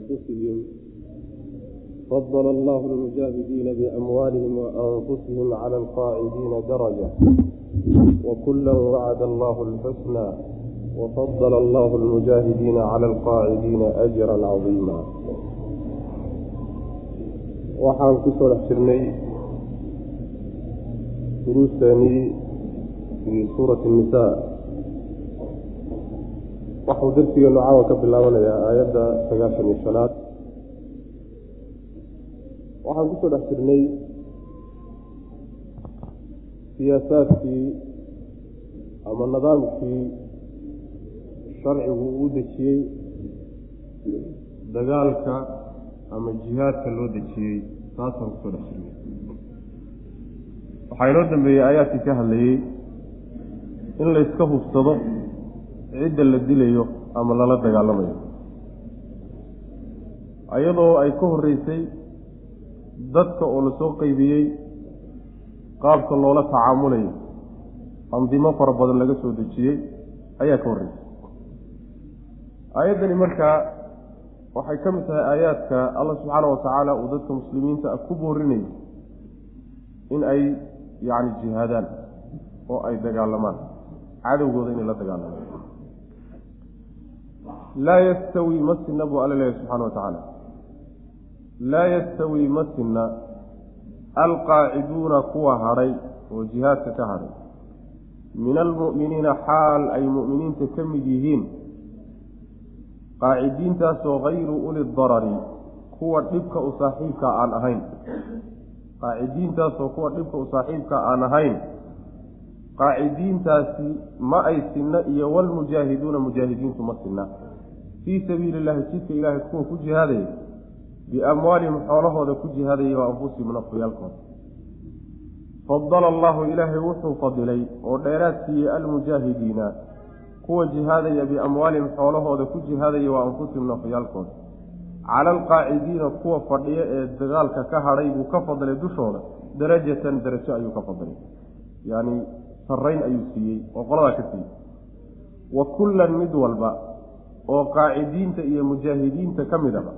أنفسهم فضل الله المجاهدين بأموالهم وأنفسهم على القاعدين درجة وكلا وعد الله الحسنى وفضل الله المجاهدين على القاعدين أجرا عظيما waxaan ku soo dhex jirnay duruustanii fii suurati الnisaa waxau darsigeenu caawa ka bilaabanayaa aayadda sagaashan iyo shanaad waxaan ku soo dhex jirnay siyaasaadkii ama nidaamkii sharcigu uu dejiyey dagaalka ama jihaadka loo dejiyey. Taasaan ku soo dhex jirnay waxaa inoo dambeeyey aayaadkii ka hadlayey in layska hubsado cidda la dilayo ama lala dagaalamayo. Iyadoo ay ka horreysay dadka oo la soo qeybiyey qaabka loola tacaamulayo andimo fara badan laga soo dejiyey ayaa ka horreysay. Aayaddani markaa waxay ka mid tahay aayaadka allah subxaana watacaala uu dadka muslimiinta ah ku boorinayo in ay yacni jihaadaan oo ay dagaalamaan. Cadowgooda inay la dagaalamaan laa yastawi ma sinna buu alla leeyahy subxana wa tacaala laa yastawi ma sinna alqaaciduuna kuwa hadhay oo jihaadka ka hadhay min almu'miniina xaal ay mu'miniinta ka mid yihiin qaacidiintaasoo hayru uli darari kuwa dhibka u saaxiibka aan ahayn qaacidiintaasoo kuwa dhibka u saaxiibka aan ahayn qaacidiintaasi ma ay sinna iyo walmujaahiduuna mujaahidiintu ma sinna fii sabiili illahi jidka ilaahay kuwa ku jihaadaya biamwaalihim xoolahooda ku jihaadaya wa anfusihim nafyaalkooda fadala allahu ilaahay wuxuu fadilay oo dheeraad siiyey almujaahidiina kuwa jihaadaya biamwaalihim xoolahooda ku jihaadaya wa anfusihim nafyaalkooda cala alqaacidiina kuwa fadhiya ee dagaalka ka hadhay buu ka fadilay dushooda darajatan darajo ayuu ka fadilay yacni sarrayn ayuu siiyey oo qoladaa ka siiyey wa kullan mid walba oo qaacidiinta iyo mujaahidiinta ka mid aba.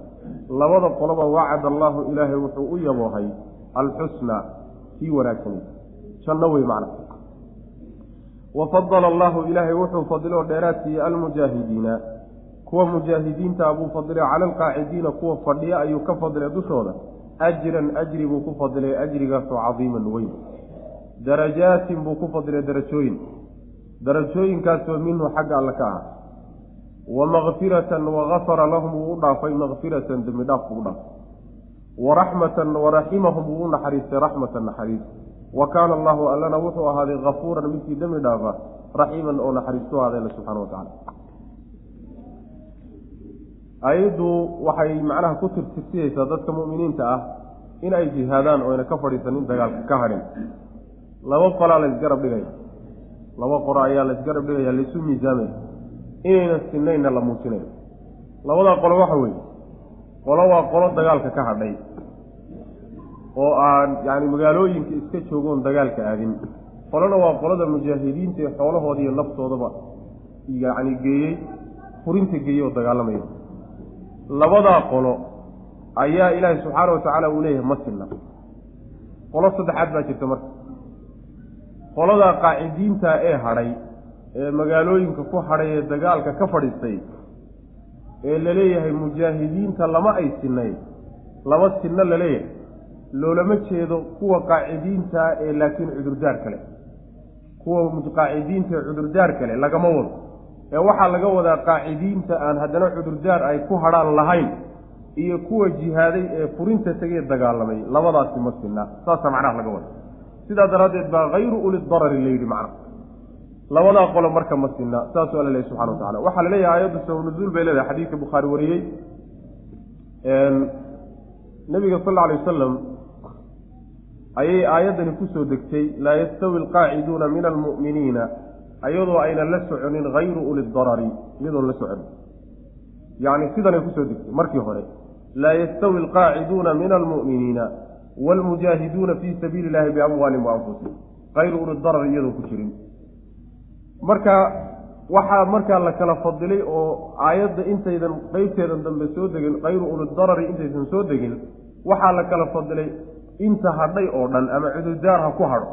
Labada qoloba wacada allaahu ilaahay wuxuu u yaboohay alxusnaa kii wanaagsaneyd janno wey macna. Wa fadala allahu ilaahay wuxuu fadiloo dheeraad siiyey almujaahidiina. Kuwa mujaahidiinta buu fadilay cala alqaacidiina kuwa fadhiya ayuu ka fadilay dushooda. Ajran ajri buu ku fadilay ajrigaasoo cadiiman weyn. Darajaatin buu ku fadilay darajooyin. Darajooyinkaasoo minhu xagga alle ka ah wa makfiratan wagafara lahum wuu u dhaafay makfiratan dembi dhaaf buu u dhaafay wa raxmatan waraximahum wuu u naxariistay raxmatan naxariis wa kaana allahu allana wuxuu ahaaday kafuuran midkii dembi dhaafa raxiiman oo naxariistu ahaaday alle subxana watacala ayaddu waxay macnaha ku tirtirsiyeysaa dadka mu'miniinta ah in ay jihaadaan oo ayna ka fadhiisanin dagaalka ka hadhin laba qolaa laysgarab dhigaya laba qoro ayaa laysgarab dhigaya laysu miisaamaya inaynan sinaynna la muujinayo labadaa qolo waxa weeye. Qolo waa qolo dagaalka ka hadhay. Oo aan yacni magaalooyinka iska joogoon dagaalka aadin. Qolona waa qolada mujaahidiinta ee xoolahooda iyo naftoodaba yacni geeyey furinta geeyey oo dagaalamaya. Labadaa qolo ayaa ilaahi subxaana watacaala uu leeyahay ma sinna. Qolo saddexaad baa jirta marka. Qoladaa qaacidiinta ee hadhay ee magaalooyinka ku hadhay ee dagaalka ka fadhiistay ee la leeyahay mujaahidiinta lama ay sinay lama sinno la leeyahay loolama jeedo kuwa qaacidiinta ee laakiin cudurdaar kale. Kuwa qaacidiinta ee cudurdaar kale lagama wado. Ee waxaa laga wadaa qaacidiinta aan haddana cudurdaar ay ku hadhaan lahayn iyo kuwa jihaaday ee furinta tegee dagaalamay. Labadaasi ma sinna. Saasaa macnaha laga wada sidaa daraaddeed baa hayru uli darari la yidhi macna labadaa qolo marka ma sinna saasuu alla lehy subxana watacala waxaa la leeyahay aayaddu sababu nuzuul bay leedahay xadiidka bukhaari wariyey. Nabiga sal alla alay wasalam ayay aayaddani ku soo degtay laa yastawi alqaaciduuna min almu'miniina. Ayadoo aynan la soconin hayru uli darari iyadoon la soconin yacni sidanay ku soo degtay markii hore. Laa yastawi alqaaciduuna min almu'miniina waalmujaahiduuna fii sabiili illahi biamwaalihim wa anfusihim. Hayru uli darar iyadoon ku jirin marka waxaa markaa la kala fadilay oo aayadda intaydan qeybteedan dambe soo degin kayru ulidarari intaysan soo degin waxaa la kala fadilay inta hadhay oo dhan ama cudurdaar ha ku hadho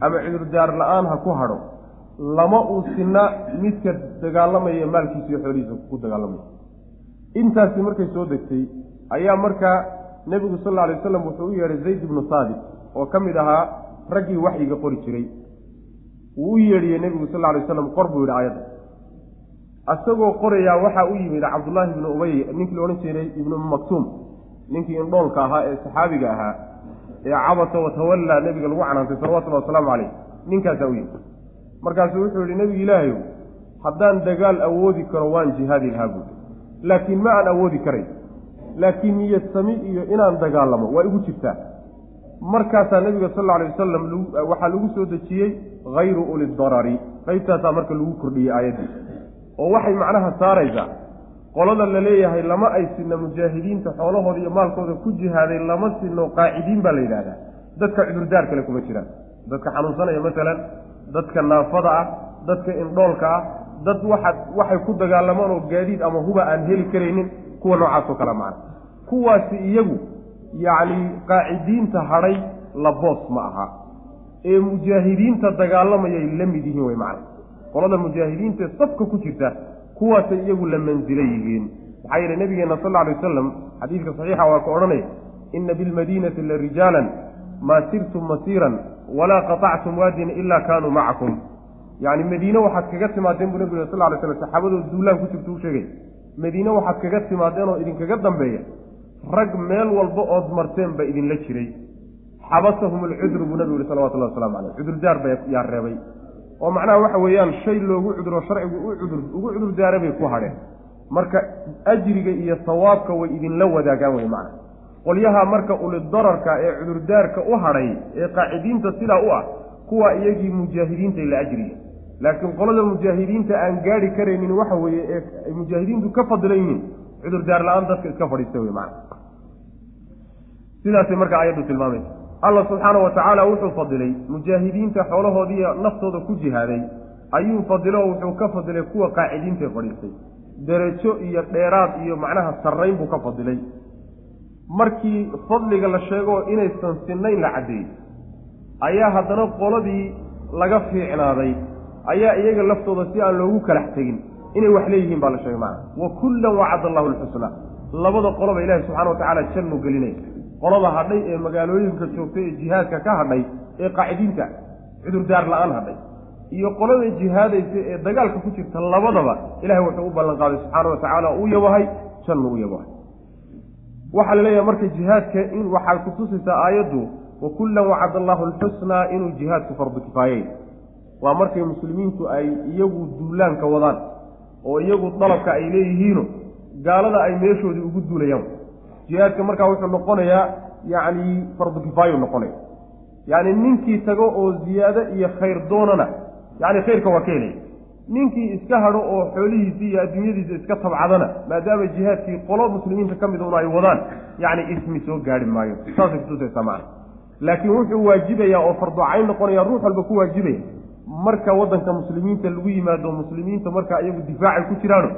ama cudurdaar la'aan ha ku hadho lama uu sinna midka dagaalamaya maalkiisa iyo xoolihiisa ku dagaalamaya. Intaasi markay soo degtay ayaa markaa nebigu sal alla alay wasalam wuxuu u yeedhay zayd ibnu saabit oo ka mid ahaa raggii waxyiga qori jiray wuu u yeedhiyey nebigu sal alay waslam qor buu yidhi aayadda. Isagoo qorayaa waxaa u yimid cabdullaahi ibnu ubay ninkii la odhan jiray ibnu maktuum ninkii indhoolka ahaa ee saxaabiga ahaa ee cabasa watawallaa nebiga lagu canaantay salawatullahi wasalaamu caleyh ninkaasaa u yimid. Markaasuu wuxuu yihi nebigu ilaahayow haddaan dagaal awoodi karo waan jihaadi lahaa buui laakiin ma aan awoodi karay. Laakiin niyad sami iyo inaan dagaalamo waa igu jirtaa markaasaa nebiga sal alla alay wasalam waxaa lagu soo dejiyey hayru uli darari. Qaybtaasaa marka lagu kordhiyey aayaddii oo waxay macnaha saaraysaa qolada la leeyahay lama ay sinno mujaahidiinta xoolahooda iyo maalkooda ku jihaaday lama sinno qaacidiin baa la yidhaahdaa. Dadka cudurdaar kale kuma jiraan. Dadka xanuunsanaya masalan dadka naafada ah dadka indhoolka ah dad waxa waxay ku dagaalamaan oo gaadiid ama huba aan heli karaynin kuwa noocaasoo kale macna. Kuwaasi iyagu yacni qaacidiinta hadhay la boos ma aha. Ee mujaahidiinta dagaalamayay la mid yihiin wey macna qolada mujaahidiinta ee safka ku jirta kuwaasay iyagu la mansilo yihiin. Maxaa yeele nabigeena sal alla alay wasalam xadiidka saxiixa waa ka odhanaya ina bilmadiinati la rijaalan maa sirtum masiiran walaa qatactum waadina ilaa kaanuu macakum yacni madiine waxaad kaga timaadeen buu nabigu sal lay slam saxaabadoo duulaan ku jirta u sheegay. Madiine waxaad kaga timaadeen oo idinkaga dambeeya rag meel walba ood marteen ba idinla jiray. Xabasahum alcudru buu nabigu yihi salawatullahi waslamu caleyh cudurdaar ba yaa reebay oo macnaha waxa weeyaan shay loogu cuduro sharcigu u cudur ugu cudur daara bay ku hadheen. Marka ajriga iyo sawaabka way idinla wadaagaan wey macna qolyaha marka ulidararka ee cudurdaarka u hadhay ee qaacidiinta sidaa u ah kuwa iyagii mujaahidiinta la ajriya laakiin qolada mujaahidiinta aan gaari karaynin waxa weeye ee mujaahidiintu ka fadilan yihiin cudurdaar la'aan dadka iska fadhiista wey macna. Sidaasay marka ayaddu tilmaamaysa. Allah subxaanau wa tacaala wuxuu fadilay mujaahidiinta xoolahoodiiyo naftooda ku jihaaday. Ayuu fadilo wuxuu ka fadilay kuwa qaacidiintae fadhiistay. Derajo iyo dheeraad iyo macnaha sarrayn buu ka fadilay. Markii fadliga la sheego inaysan sinnayn la caddeeyey. Ayaa haddana qoladii laga fiicnaaday. Ayaa iyaga laftooda si aan loogu kalax tegin inay wax leeyihiin baa la sheegay macana wa kullan wacada allahu alxusnaa labada qoloba ilaahi subxana wa tacaala jannu gelinay. Qolada hadhay ee magaalooyinka joogtay ee jihaadka ka hadhay ee qaacidiinta cudurdaar la'aan hadhay. Iyo qolada jihaadaysa ee dagaalka ku jirta labadaba ilahay wuxuu u ballan qaaday subxaana wa tacaala uu yabahay jannu u yabahay waxaa la leeyahay marka jihaadka in waxaa kutusaysaa aayaddu wa kullan wacada allahu alxusnaa inuu jihaadku fardu kifaayey waa markay muslimiintu ay iyagu duulaanka wadaan oo iyagu dalabka ay leeyihiino gaalada ay meeshoodii ugu duulayaan. Jihaadka markaa wuxuu noqonayaa yacni fardu kifaayu noqonaya. Yacni ninkii tago oo ziyaado iyo khayr doonana yacni khayrka waa ka helaya. Ninkii iska hadho oo xoolihiisii iyo adduunyadiisa iska tabcadana maadaama jihaadkii qolo muslimiinta ka mid una ay wadaan yacni ismi soo gaari maayo. Saasay kutusaysaa macana laakiin wuxuu waajibayaa oo fardu cayn noqonaya ruux walba ku waajibaya marka waddanka muslimiinta lagu yimaado muslimiinta markaa iyagu difaacay ku jiraano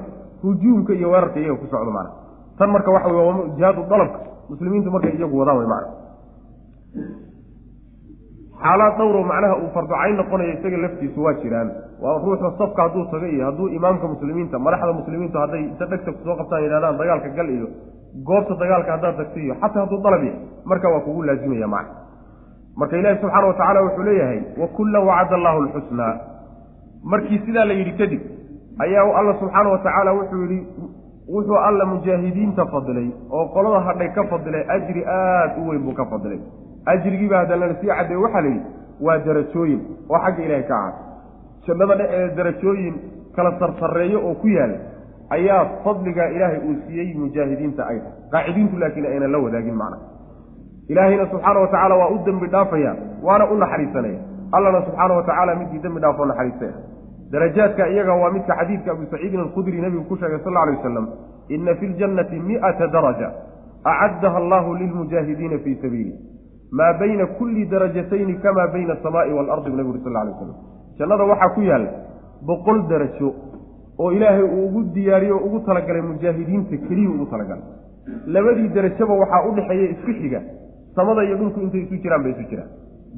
hujuumka iyo weerarka iyaga ku socdo macana tan marka waxa wey waa jihaadu dalabka muslimiintu markay iyagu wadaan wey macana xaalaad dhowro macnaha uu farducayn noqonayo isaga laftiisu waa jiraan. Waa ruuxda safka hadduu tago iyo hadduu imaamka muslimiinta madaxda muslimiintu hadday inta dhegta ku soo qabtaan yidhahdaan dagaalka gal iyo goobta dagaalka haddaad tagta iyo xataa hadduu dalab yahay marka waa kugu laazimaya macna marka ilaahi subxaana wa tacaala wuxuu leeyahay wa kullan wacada allahu alxusnaa markii sidaa la yidhi kadib ayaa alla subxaana wa tacaala wuxuu yidhi wuxuu alla mujaahidiinta fadilay oo qolada hadhay ka fadilay ajri aada u weyn buu ka fadilay ajrigiiba haddana la sii caddeeye waxaa la yidhi waa darajooyin oo xagga ilaahay ka ahaatay jannada dhexeeda darajooyin kala sarsareeyo oo ku yaalla ayaa fadliga ilaahay uu siiyey mujaahidiinta ay tahay. Qaacidiintu laakiin aynan la wadaagin macna ilaahayna subxaana wa tacaala waa u dembi dhaafaya waana u naxariisanaya allana subxaana wa tacaala midkii dembi dhaafoo naxariistay darajaadka iyaga waa midka xadiidka abu saciidin alkhudri nebigu ku sheegay sal alay wasalam ina fi ljannati mi'ata daraja acaddaha allahu lilmujaahidiina fii sabiili maa bayna kulli darajatayni kamaa bayna asamaai waalardi bu nebigu uri sal lay waslam jannada waxaa ku yaalla boqol darajo oo ilaahay uu ugu diyaariyo o ugu talagalay mujaahidiinta keliyuu ugu talagalay. Labadii derajaba waxaa u dhexeeya isku xiga samada iyo dhulku intay isu jiraan bay isu jiraan.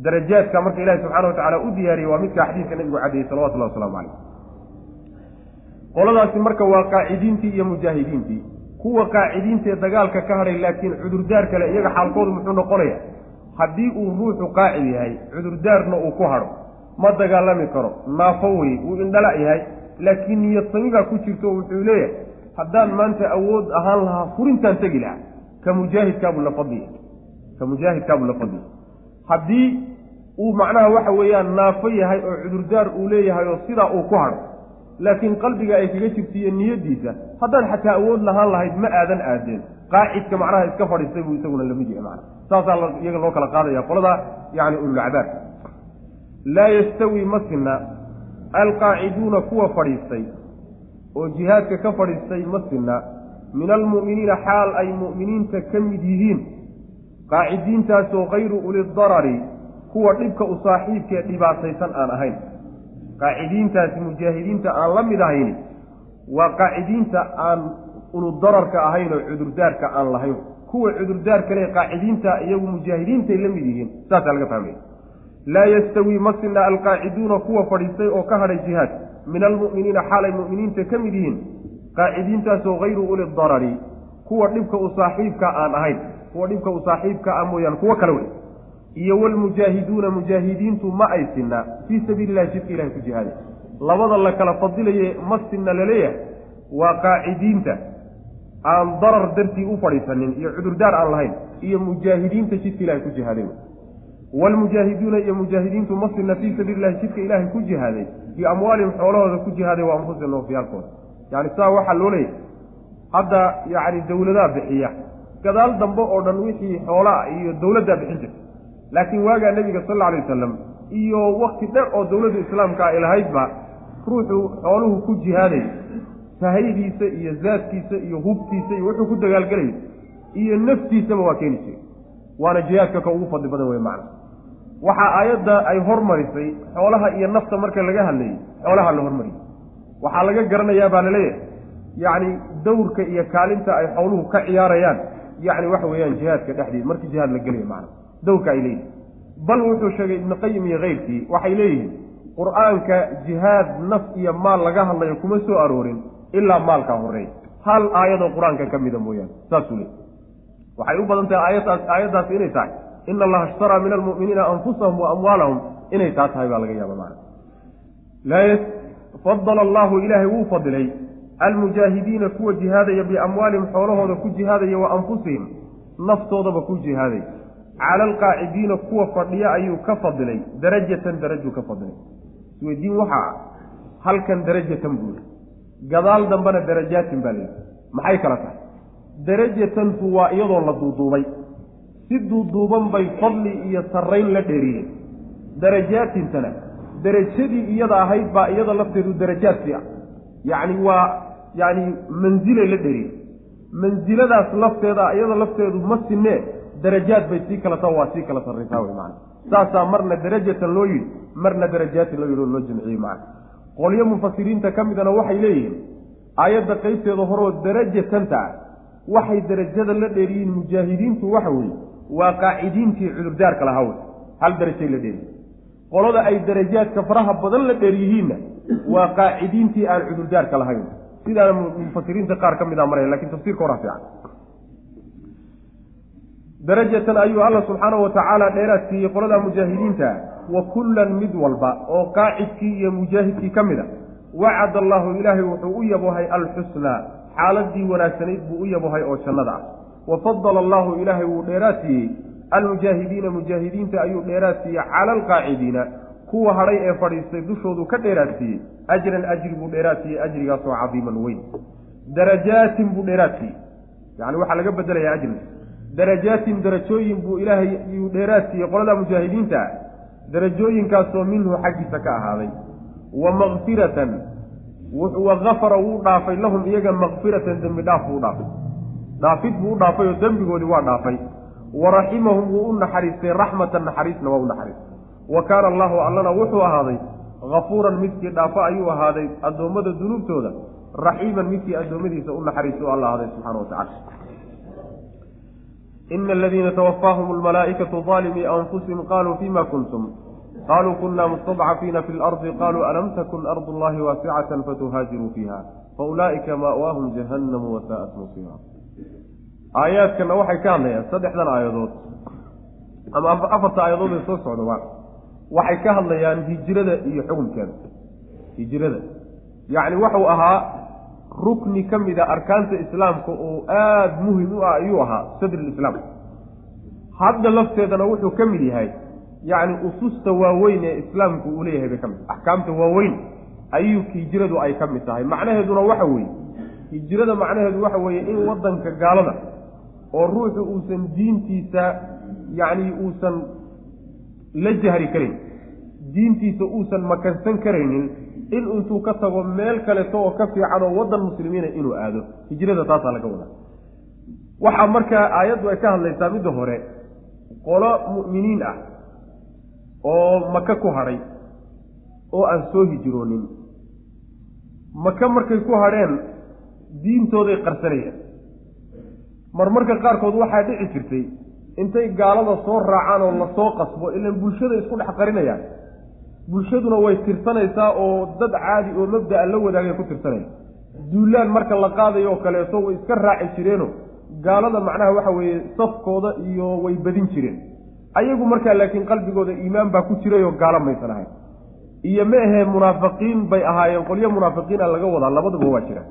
Darajaadka marka ilahi subxana wa tacala u diyaariyey waa midka xadiidka nabigu caddeeyey salawatullahi waslamu caleyh qoladaasi marka waa qaacidiintii iyo mujaahidiintii. Kuwa qaacidiintaee dagaalka ka hadhay laakiin cudurdaar kale iyaga xaalkoodu muxuu noqonaya haddii uu ruuxu qaacid yahay cudurdaarna uu ku hadho ma dagaalami karo naafo wey uu indhala yahay laakiin niyad samigaa ku jirto wuxuu leeyahay haddaan maanta awood ahaan lahaa furintaan tegi lahaa ka mujaahidkaabuu la fadliya ka mujaahidkaabuu la fadliya haddii uu macnaha waxa weeyaan naafo yahay oo cudurdaar uu leeyahay oo sidaa uu ku hadho laakiin qalbiga ay kaga jirtiiyo niyadiisa haddaan xataa awood lahaan lahayd ma aadan aadeen. Qaacidka macnaha iska fadhiistay buu isaguna la mid yahay macna saasaa iyaga loo kala qaadaya qolada yani ululcadaab laa yastawi ma sinna alqaaciduuna kuwa fadhiistay oo jihaadka ka fadhiistay ma sinna min almu'miniina xaal ay mu'miniinta ka mid yihiin qaacidiintaasoo kayru ulidarari kuwa dhibka u saaxiibkee dhibaataysan aan ahayn. Qaacidiintaasi mujaahidiinta aan la mid ahayni waa qaacidiinta aan uludararka ahayn oo cudurdaarka aan lahayn. Kuwa cudurdaar kale qaacidiinta iyagu mujaahidiintay la mid yihiin saasaa laga fahmaya laa yastawii ma sinna alqaaciduuna kuwa fadhiistay oo ka hadhay jihaad min almu'miniina xaalay mu'miniinta ka mid yihiin qaacidiintaasoo hayru uli darari kuwa dhibka u saaxiibka aan ahayn kuwa dhibka u saaxiibka ah mooyaan kuwo kale wey. Iyo walmujaahiduuna mujaahidiintu ma ay sinna fii sabiili illahi jidka ilahay ku jihaaday labada la kala fadilaye ma sinna la leeyahay waa qaacidiinta. Aan darar dartii u fadhiisanin iyo cudurdaar aan lahayn iyo mujaahidiinta jidka ilahay ku jihaaday waalmujaahiduuna iyo mujaahidiintu ma sinna fii sabiili illahi jidka ilaahay ku jihaaday biamwaalihim xoolahooda ku jihaaday waa anfusihim noofyaalkooda yani saa waxaa loo leeyahay hadda yacni dawladaa bixiya gadaal dambe oo dhan wixii xoolaa iyo dawladdaa bixin jirta laakiin waagaa nebiga sal alla alay wasalam iyo wakti dher oo dawladda islaamka ay lahaydba ruuxu xooluhu ku jihaaday sahaydiisa iyo zaadkiisa iyo hubtiisa iyo wuxuu ku dagaalgelay iyo naftiisaba waa keeni jiray. Waana jihaadka ka ugu fadli badan wey macna. Waxaa aayadda ay hormarisay xoolaha iyo nafta marka laga hadlayay xoolaha la hormariyay waxaa laga garanayaa baa la leeyahay yacni dawrka iyo kaalinta ay xooluhu ka ciyaarayaan yacni waxa weeyaan jihaadka dhexdeed markii jihaad la gelaya macna dawrka ay leeyihiin bal wuxuu sheegay ibnu qayim iyo keyrkii waxay leeyihiin qur'aanka jihaad naf iyo maal laga hadlayo kuma soo aroorin ilaa maalkaa horreeya hal aayadoo qur'aanka ka mida mooyaane saasuu leey waxay u badan tahay aayadaas aayaddaas inay tahay ina allaha ishtaraa min almu'miniina anfusahum wa amwaalahum inay taa tahay baa laga yaaba macana laa fadala allahu ilaahay wuu fadilay almujaahidiina kuwa jihaadaya biamwaalihim xoolahooda ku jihaadaya wa anfusihim naftoodaba ku jihaadaya cala alqaacidiina kuwa fadhiya ayuu ka fadilay darajatan darajuu ka fadilay waxaa ah halkan darajatan buuri gadaal dambena darajaatin baa layidhi maxay kala tahay darajatantu waa iyadoo la duuduubay si duuduuban bay fadli iyo sarrayn la dheeriyeen darajaatintana derajadii iyada ahayd baa iyada lafteedu darajaadkii ah yacni waa yacni mansilay la dheeriyeen mansiladaas lafteeda iyada lafteedu ma sinee darajaad bay sii kala taha waa sii kala sarraysaa wey macana saasaa marna darajatan loo yidhi marna darajaatin loo yidhi oo loo jamciyey macana qolyo mufasiriinta ka midana waxay leeyihiin aayadda qaybteeda horoo darajatanta ah waxay darajada la dheeriyiin mujaahidiintu waxa weeye waa qaacidiintii cudurdaarka lahaa wey hal darajay la dheeriyin qolada ay darajaadka faraha badan la dheer yihiinna waa qaacidiintii aan cudurdaarka lahayn sidaana mufasiriinta qaar ka mid a maraya laakiin tafsiirka horaa fiican. Darajatan ayuu alla subxaanahu watacaala dheeraad siiyey qolada mujaahidiinta wa kullan mid walba oo qaacidkii iyo mujaahidkii ka mid a. Wacad allahu ilaahay wuxuu u yabohay alxusnaa xaaladii wanaagsanayd buu u yabohay oo jannada ah. Wa fadala allahu ilaahay wuu dheeraad siiyey almujaahidiina mujaahidiinta ayuu dheeraad siiyey cala alqaacidiina kuwa hadhay ee fadhiistay dushoodu ka dheeraad siiyey ajran ajri buu dheeraad siiyey ajrigaasoo cadiiman weyn. Darajaatin buu dheeraad siiyey yani waxaa laga bedelaya ajri darajaatin darajooyin buu ilaahay yuu dheeraad siiyey qolada mujaahidiinta ah darajooyinkaasoo minhu xaggiisa ka ahaaday. Wa makfiratan wa gafara wuu dhaafay. Lahum iyaga makfiratan dembi dhaaf buu dhaafay. Dhaafid buu u dhaafay oo dembigoodii waa dhaafay. Wa raximahum wuu u naxariistay. Raxmatan naxariisna waa u naxariistay wa kaana allahu allana wuxuu ahaaday hafuuran midkii dhaafo ayuu ahaaday addoommada dunuubtooda raxiiman midkii addoommadiisa u naxariiso alla ahaaday subxana wa tacala ina aladiina tawafaahum almalaa'ikatu daalimii anfusihim qaluu fima kuntum. Qaluu kuna mustadcafiina fi lardi qaluu alam takun ardu llahi waasicatan fatuhaajiruu fiiha faulaa'ika ma'waahum jahannamu wasaa'at musiira aayaadkana waxay ka hadlayaan saddexdan aayadood. Ama afarta aayadood ee soo socdaba waxay ka hadlayaan hijrada iyo xukunkeeda hijrada. Yacni waxau ahaa rukni ka mid a arkaanta islaamka oo aada muhiim u ah ayuu ahaa sadriislaam hadda lafteedana wuxuu ka mid yahay yacni ususta waaweyn ee islaamku uu leeyahay bay ka mid axkaamta waaweyn ayuu hijradu ay ka mid tahay. Macnaheeduna waxa weeye hijrada macnaheedu waxa weeye in waddanka gaalada oo ruuxu uusan diintiisa yacni uusan la jahri karin. Diintiisa uusan makansan karaynin in intuu ka tago meel kaleto oo ka fiican oo waddan muslimiina inuu aado. Hijrada taasaa laga wadaa. Waxaa markaa aayaddu ay ka hadlaysaa midda hore qolo mu'miniin ah oo maka ku hadhay oo aan soo hijroonin. Maka markay ku hadheen diintooday qarsanayeen marmarka qaarkood waxaa dhici jirtay intay gaalada soo raacaan oo la soo qasbo ilan bulshada isku dhex qarinayaan. Bulshaduna way tirsanaysaa oo dad caadi oo mabda'a la wadaagay ku tirsanaya duulaan marka la qaadayo oo kaleeto way iska raaci jireeno. Gaalada macnaha waxa weeye safkooda iyo way badin jireen. Ayagu markaa laakiin qalbigooda iimaan baa ku jiray oo gaalo maysan ahayn. Iyo ma ahee munaafiqiin bay ahaayeen qolyo munaafiqiina laga wadaa labaduba waa jira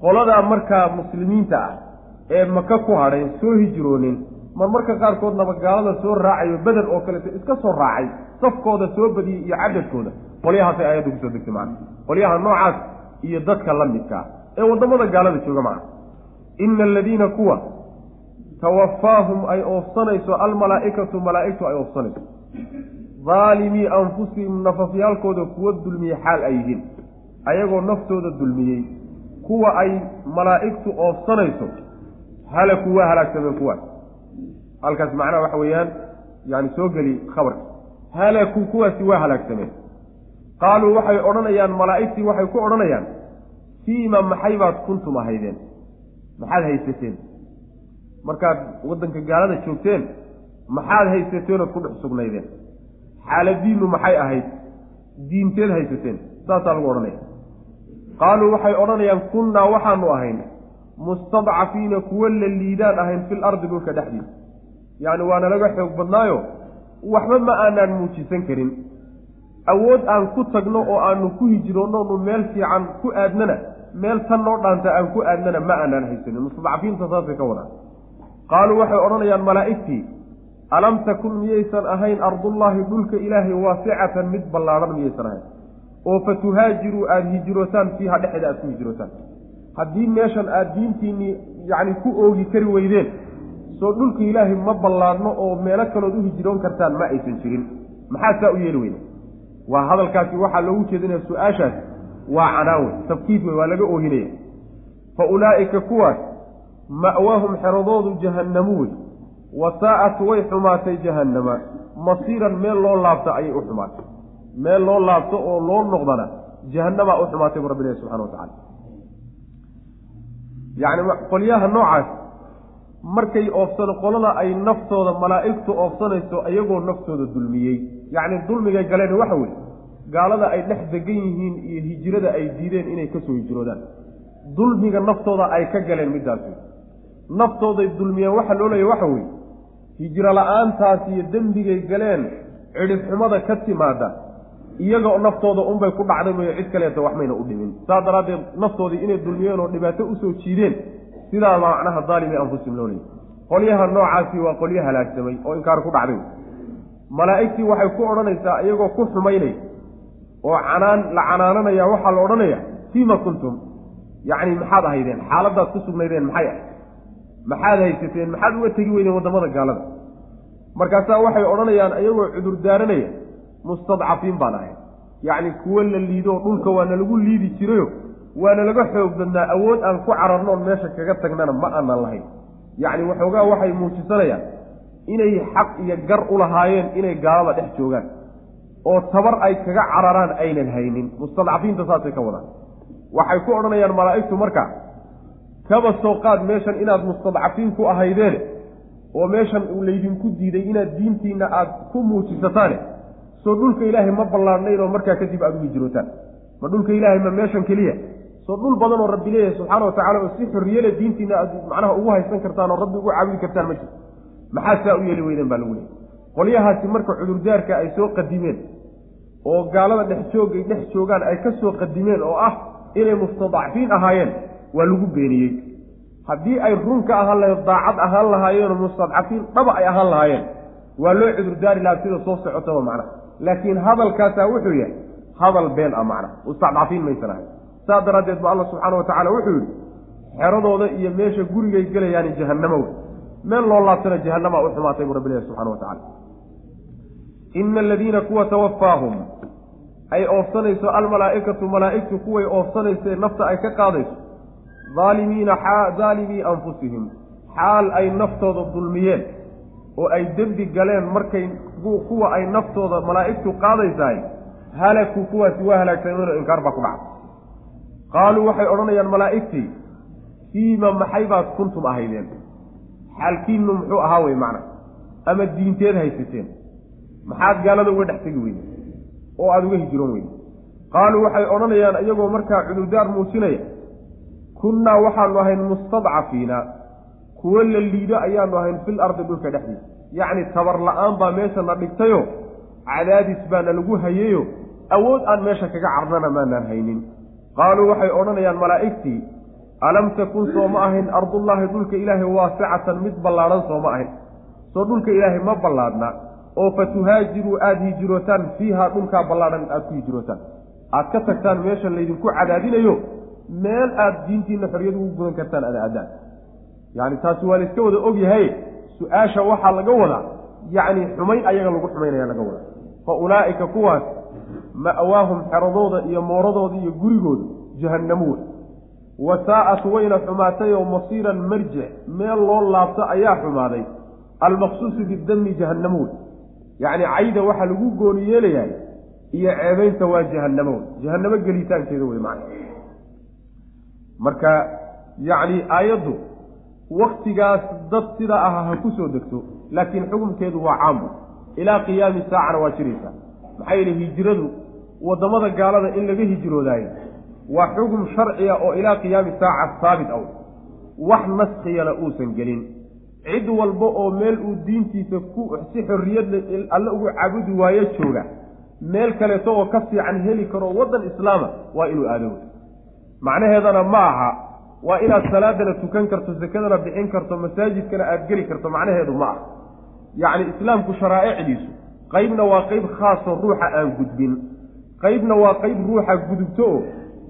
qoladaa markaa muslimiinta ah ee maka ku hadhay soo hijroonin marmarka qaarkoodnaba gaalada soo raacayo beder oo kaleeto iska soo raacay safkooda soo badiyey iyo cadadkooda qolyahaasay aayadda ku soo degtay macana qolyaha noocaas iyo dadka la midkaa ee waddamada gaalada jooga macana ina aladiina kuwa tawafaahum ay oofsanayso almalaa'ikatu malaa'igtu ay oofsanayso. Daalimii anfusihim nafafyaalkooda kuwa dulmiyey xaal ay yihiin. Ayagoo naftooda dulmiyey kuwa ay malaa'igtu oofsanayso halaku waa halaagsameen kuwaas halkaas macnaha waxa weeyaan yani soo geli khabarka halaku kuwaasi waa halaagsameen qaaluu waxay odhanayaan malaa'igtii waxay ku odhanayaan fiima maxay baad kuntum ahaydeen? Maxaad haysateen? Markaad waddanka gaalada joogteen maxaad haysateenood ku dhex sugnaydeen? Xaaladiinnu maxay ahayd? Diinteed haysateen? Saasaa lagu odhanaya. Qaaluu waxay odhanayaan kunnaa waxaanu ahayn mustadcafiina kuwa la liidaan ahayn fil ardi dhulka dhexdiisa yacni waana laga xoog badnaayo waxba ma aanaan muujisan karin. Awood aan ku tagno oo aanu ku hijroonno nu meel fiican ku aadnana meel tan noo dhaanta aan ku aadnana ma aanaan haysanin. Mustadcafiinta saasay ka wadaan. Qaaluu waxay odhanayaan malaa'igtii alam takun miyaysan ahayn ardullaahi dhulka ilaahay waasicatan mid ballaadhan miyaysan ahayn? Oo fa tuhaajiruu aada hijrootaan fiiha dhexeeda aada ku hijrootaan. Haddii meeshan aada diintiinnii yacni ku oogi kari weydeen soo dhulka ilaahay ma ballaadhno oo meelo kalood u hijroon kartaan ma aysan jirin. Maxaa saa u yeeli weyne? Waa hadalkaasi waxaa loogu jeedinaya su'aashaasi waa canaawe tafkiid wey waa laga oohinaya fa ulaa'ika kuwaas ma'waahum xeradoodu jahannamu wey. Wasaa'at way xumaatay jahannama. Masiiran meel loo laabto ayay u xumaatay. Meel loo laabto oo loo noqdana jahannamaa u xumaatay bu rabbi ilahi subxana wa tacala yacni qolyaha noocaas markay oofsano qolada ay naftooda malaa'igtu oofsanayso iyagoo naftooda dulmiyey. Yacni dulmigay galeen waxa weeye gaalada ay dhex degan yihiin iyo hijrada ay diideen inay ka soo hijroodaan. Dulmiga naftooda ay ka galeen middaas wey naftooday dulmiyeen waxa loo leeya waxa weeye hijro la'aantaas iyo dembigay galeen cidhibxumada ka timaada iyagoo naftooda unbay ku dhacday mooye cid kaleeta waxmayna u dhimin saas daraaddeed naftoodii inay dulmiyeen oo dhibaato u soo jiideen sidaa macnaha daalimi anfusihim loo leeyay qolyaha noocaasi waa qolyo halaagsamay oo inkaar ku dhacday. Malaa'igtii waxay ku odhanaysaa iyagoo ku xumaynay oo canaan la canaananaya waxaa la odhanaya fiima kuntum? Yacni maxaad ahaydeen xaaladaad ku sugnaydeen maxay ahayd? Maxaad haysateen? Maxaad uga tegi weydeen waddamada gaalada? Markaasaa waxay odhanayaan iyagoo cudur daaranaya mustadcafiin baan ahay. Yacni kuwo la liido dhulka waana lagu liidi jirayo waana laga xoog badnaa awood aan ku cararnoon meesha kaga tagnana ma aanan lahayn. Yacni waxoogaa waxay muujisanayaan inay xaq iyo gar u lahaayeen inay gaalada dhex joogaan. Oo tabar ay kaga cararaan aynan haynin. Mustadcafiinta saasay ka wadaan. Waxay ku odhanayaan malaa'igtu marka kaba soo qaad meeshan inaad mustadcafiin ku ahaydeen oo meeshan laydinku diiday inaad diintiinna aada ku muujisataane. Soo dhulka ilaahay ma ballaadhnayn oo markaa kadib aada ugu jirootaan ma dhulka ilaahay ma meeshan keliya soo dhul badan oo rabbi leeyahay subxaana wa tacala oo si xorriyale diintiina aad macnaha ugu haysan kartaan oo rabbi ugu caabudi kartaan ma jirto maxaa saa u yeeli weydeen baa lagu leeyay qolyahaasi marka cudurdaarka ay soo qadimeen oo gaalada dhex joogay dhex joogaan ay ka soo qadimeen oo ah inay mustadacfiin ahaayeen waa lagu beeniyey. Haddii ay run ka ahaan lahayd daacad ahaan lahaayeenoo mustadcafiin dhaba ay ahaan lahaayeen waa loo cudurdaari lahaa sida soo socotaba macnaha. Laakiin hadalkaasaa wuxuu yahay hadal been ah macnaha. Mustadcafiin maysan ahay saas daraaddeed ba allah subxaana wa tacala wuxuu yidhi xeradooda iyo meesha gurigay gelayaani jahannamo wey meel loo laabtana jahanamaa u xumaatay buu rabbi ilahi subxana wa tacala ina aladiina kuwa tawafaahum ay oofsanayso almalaa'ikatu malaa'igtu kuway oofsanaysae nafta ay ka qaadayso aalimiina daalimii anfusihim xaal ay naftooda dulmiyeen oo ay dembi galeen markay kuwa ay naftooda malaa'igtu qaadaysahay halakuu kuwaasi waa halaagsameen oo inkaar baa ku dhacay qaaluu waxay odhanayaan malaa'igtii fiima maxay baad kuntum ahaydeen? Xaalkiinu muxuu ahaa wey macna. Ama diinteed haysateen? Maxaad gaalada uga dhex tegi weyde oo aada uga hijiroon weyde qaaluu waxay odhanayaan iyagoo markaa cudurdaar muujinaya kunnaa waxaanu ahayn mustadcafiina kuwo la liido ayaanu ahayn fil ardi dhulka dhexdiisa. Yacni tabar la'aan baa meesha na dhigtayo cadaadis baana lagu hayeyo awood aan meesha kaga carnana maanaan haynin qaaluu waxay odhanayaan malaa'igtii alam takun soo ma ahayn ardullaahi dhulka ilaahay waasicatan mid ballaadhan soo ma ahayn soo dhulka ilaahay ma ballaadhna oo fa tuhaajiruu aada hijirootaan fiihaa dhulkaa ballaadhan aada ku hijirootaan aad ka tagtaan meesha laydinku cadaadinayo meel aada diintiina xorriyad ugu gudan kartaan ada aadaan yacni taasi waa layska wada ogyahay su'aasha waxaa laga wadaa yacni xumayn ayaga lagu xumaynaya laga wadaa fa ulaa'ika kuwaas ma'waahum xeradooda iyo mooradooda iyo gurigooda jahannamo wey wasaa'at wayna xumaatay oo masiiran marjic meel loo laabto ayaa xumaaday. Almaqsuusu bidami jahannamo wey yacni cayda waxaa lagu gooni yeelayahay iyo ceebeynta waa jahannamo wey jahannamo gelitaankeeda wey macna. Marka yacni aayaddu waktigaas dad sidaa ah ha ku soo degto laakiin xukumkeedu waa caambu ilaa qiyaami saacana waa jiraysaa. Maxaa yeele hijradu waddamada gaalada in laga hijroodaayo waa xugum sharciya oo ilaa qiyaami saaca saabit aw. Wax naskiyana uusan gelin. Cid walba oo meel uu diintiisa ku si xorriyadle alle ugu caabudi waayo jooga meel kaleeto oo ka fiican heli karo waddan islaama waa inuu aado. Macnaheedana ma aha waa inaad salaadana tukan karto sakadana bixin karto masaajidkana aada geli karto macnaheedu ma aha. Yacni islaamku sharaa'icdiisu qaybna waa qayb khaasoo ruuxa aan gudbin qaybna waa qayb ruuxa gudubto oo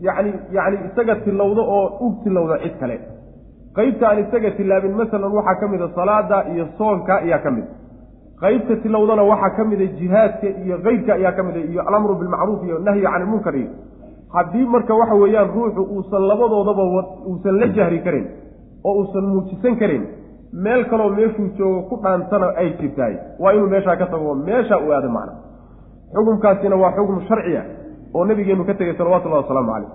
yacni yacni isaga tilowdo oo u tilowda cid kale. Qaybta aan isaga tilaabin masalan waxaa ka mid a salaada iyo soonka ayaa ka mid. Qaybta tilowdana waxaa ka mida jihaadka iyo keyrka ayaa ka mid a iyo alamru bilmacruuf iyo nahyi can ilmunkar iyo. Haddii marka waxa weeyaan ruuxu uusan labadoodaba uusan la jahri karin oo uusan muujisan karin meel kaloo meeshuu joogo ku dhaantana ay jirtaay waa inuu meeshaa ka tago meeshaa u aado macna xukumkaasina waa xukum sharciya oo nabigeenu ka tegay salawatullahi wasalaamu caleyh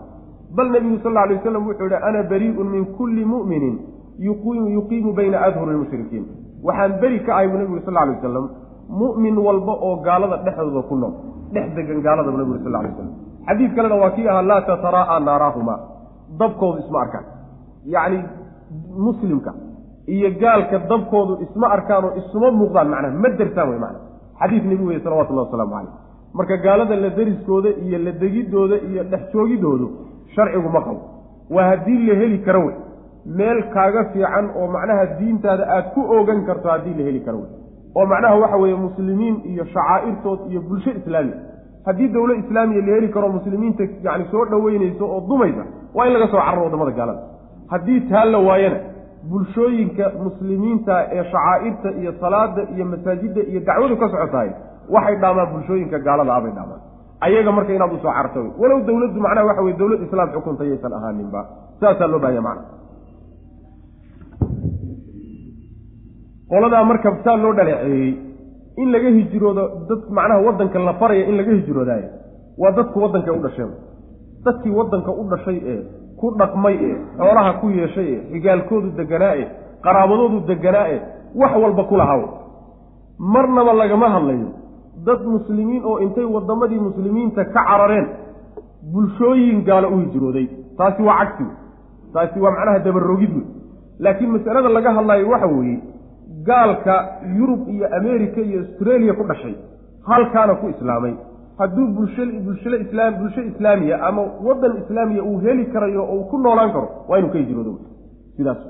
bal nebigu sal alla alay waslam wuxuu yihi ana barii'un min kulli mu'minin yuqiimu bayna adhuri lmushrikiin waxaan beri ka ahay buu nebigu sal lla alay wasalam mu'min walba oo gaalada dhexdooda ku nool dhex degan gaalada buu nebigu sal lla alay waslam xadiid kalena waa kii ahaa laa tataraa'a naaraahuma. Dabkoodu isma arkaan. Yacni muslimka iyo gaalka dabkoodu isma arkaan oo isuma muuqdaan macnaha ma dertaan wey macna xadiis nebi weye salawatullahi wasalaamu caleyh marka gaalada la deriskooda iyo la degidooda iyo dhex joogidoodu sharcigu ma qabo waa haddii la heli karo wey. Meel kaaga fiican oo macnaha diintaada aad ku oogan karto haddii la heli karo wey. Oo macnaha waxa weeye muslimiin iyo shacaa'irtood iyo bulsho islaamiya haddii dowlo islaamiya la heli karo muslimiinta yani soo dhoweynayso oo dumaysa waa in laga soo cararo waddamada gaalada. Haddii taa la waayana bulshooyinka muslimiinta ee shacaa'irta iyo salaada iyo masaajidda iyo dacwadu ka socotahay waxay dhaamaan bulshooyinka gaalada abay dhaamaan. Ayaga marka inaad u soo cararto wey walow dowladdu macnaha waxa weye dowlad islaam xukunta yaysan ahaaninba. Saasaa loo bahaya macna. Qoladaa marka saa loo dhaleeceeyey in laga hijroodo dad macnaha waddanka la faraya in laga hijroodaayo waa dadku waddanka u dhasheen dadkii waddanka u dhashay ee ku dhaqmay ee xoolaha ku yeeshay ee xigaalkoodu deganaa e qaraabadoodu deganaa e wax walba ku lahaw. Marnaba lagama hadlayo dad muslimiin oo intay waddamadii muslimiinta ka carareen bulshooyin gaalo u hijrooday. Taasi waa cagsi taasi waa macnaha dabarogid wey. Laakiin masalada laga hadlayo waxa weeye gaalka yurub iyo america iyo australia ku dhashay halkaana ku islaamay hadduu bulsho islaam bulsho islaamiya ama waddan islaamiya uu heli karayo oo uu ku noolaan karo waa inuu ka hijroodo sidaas.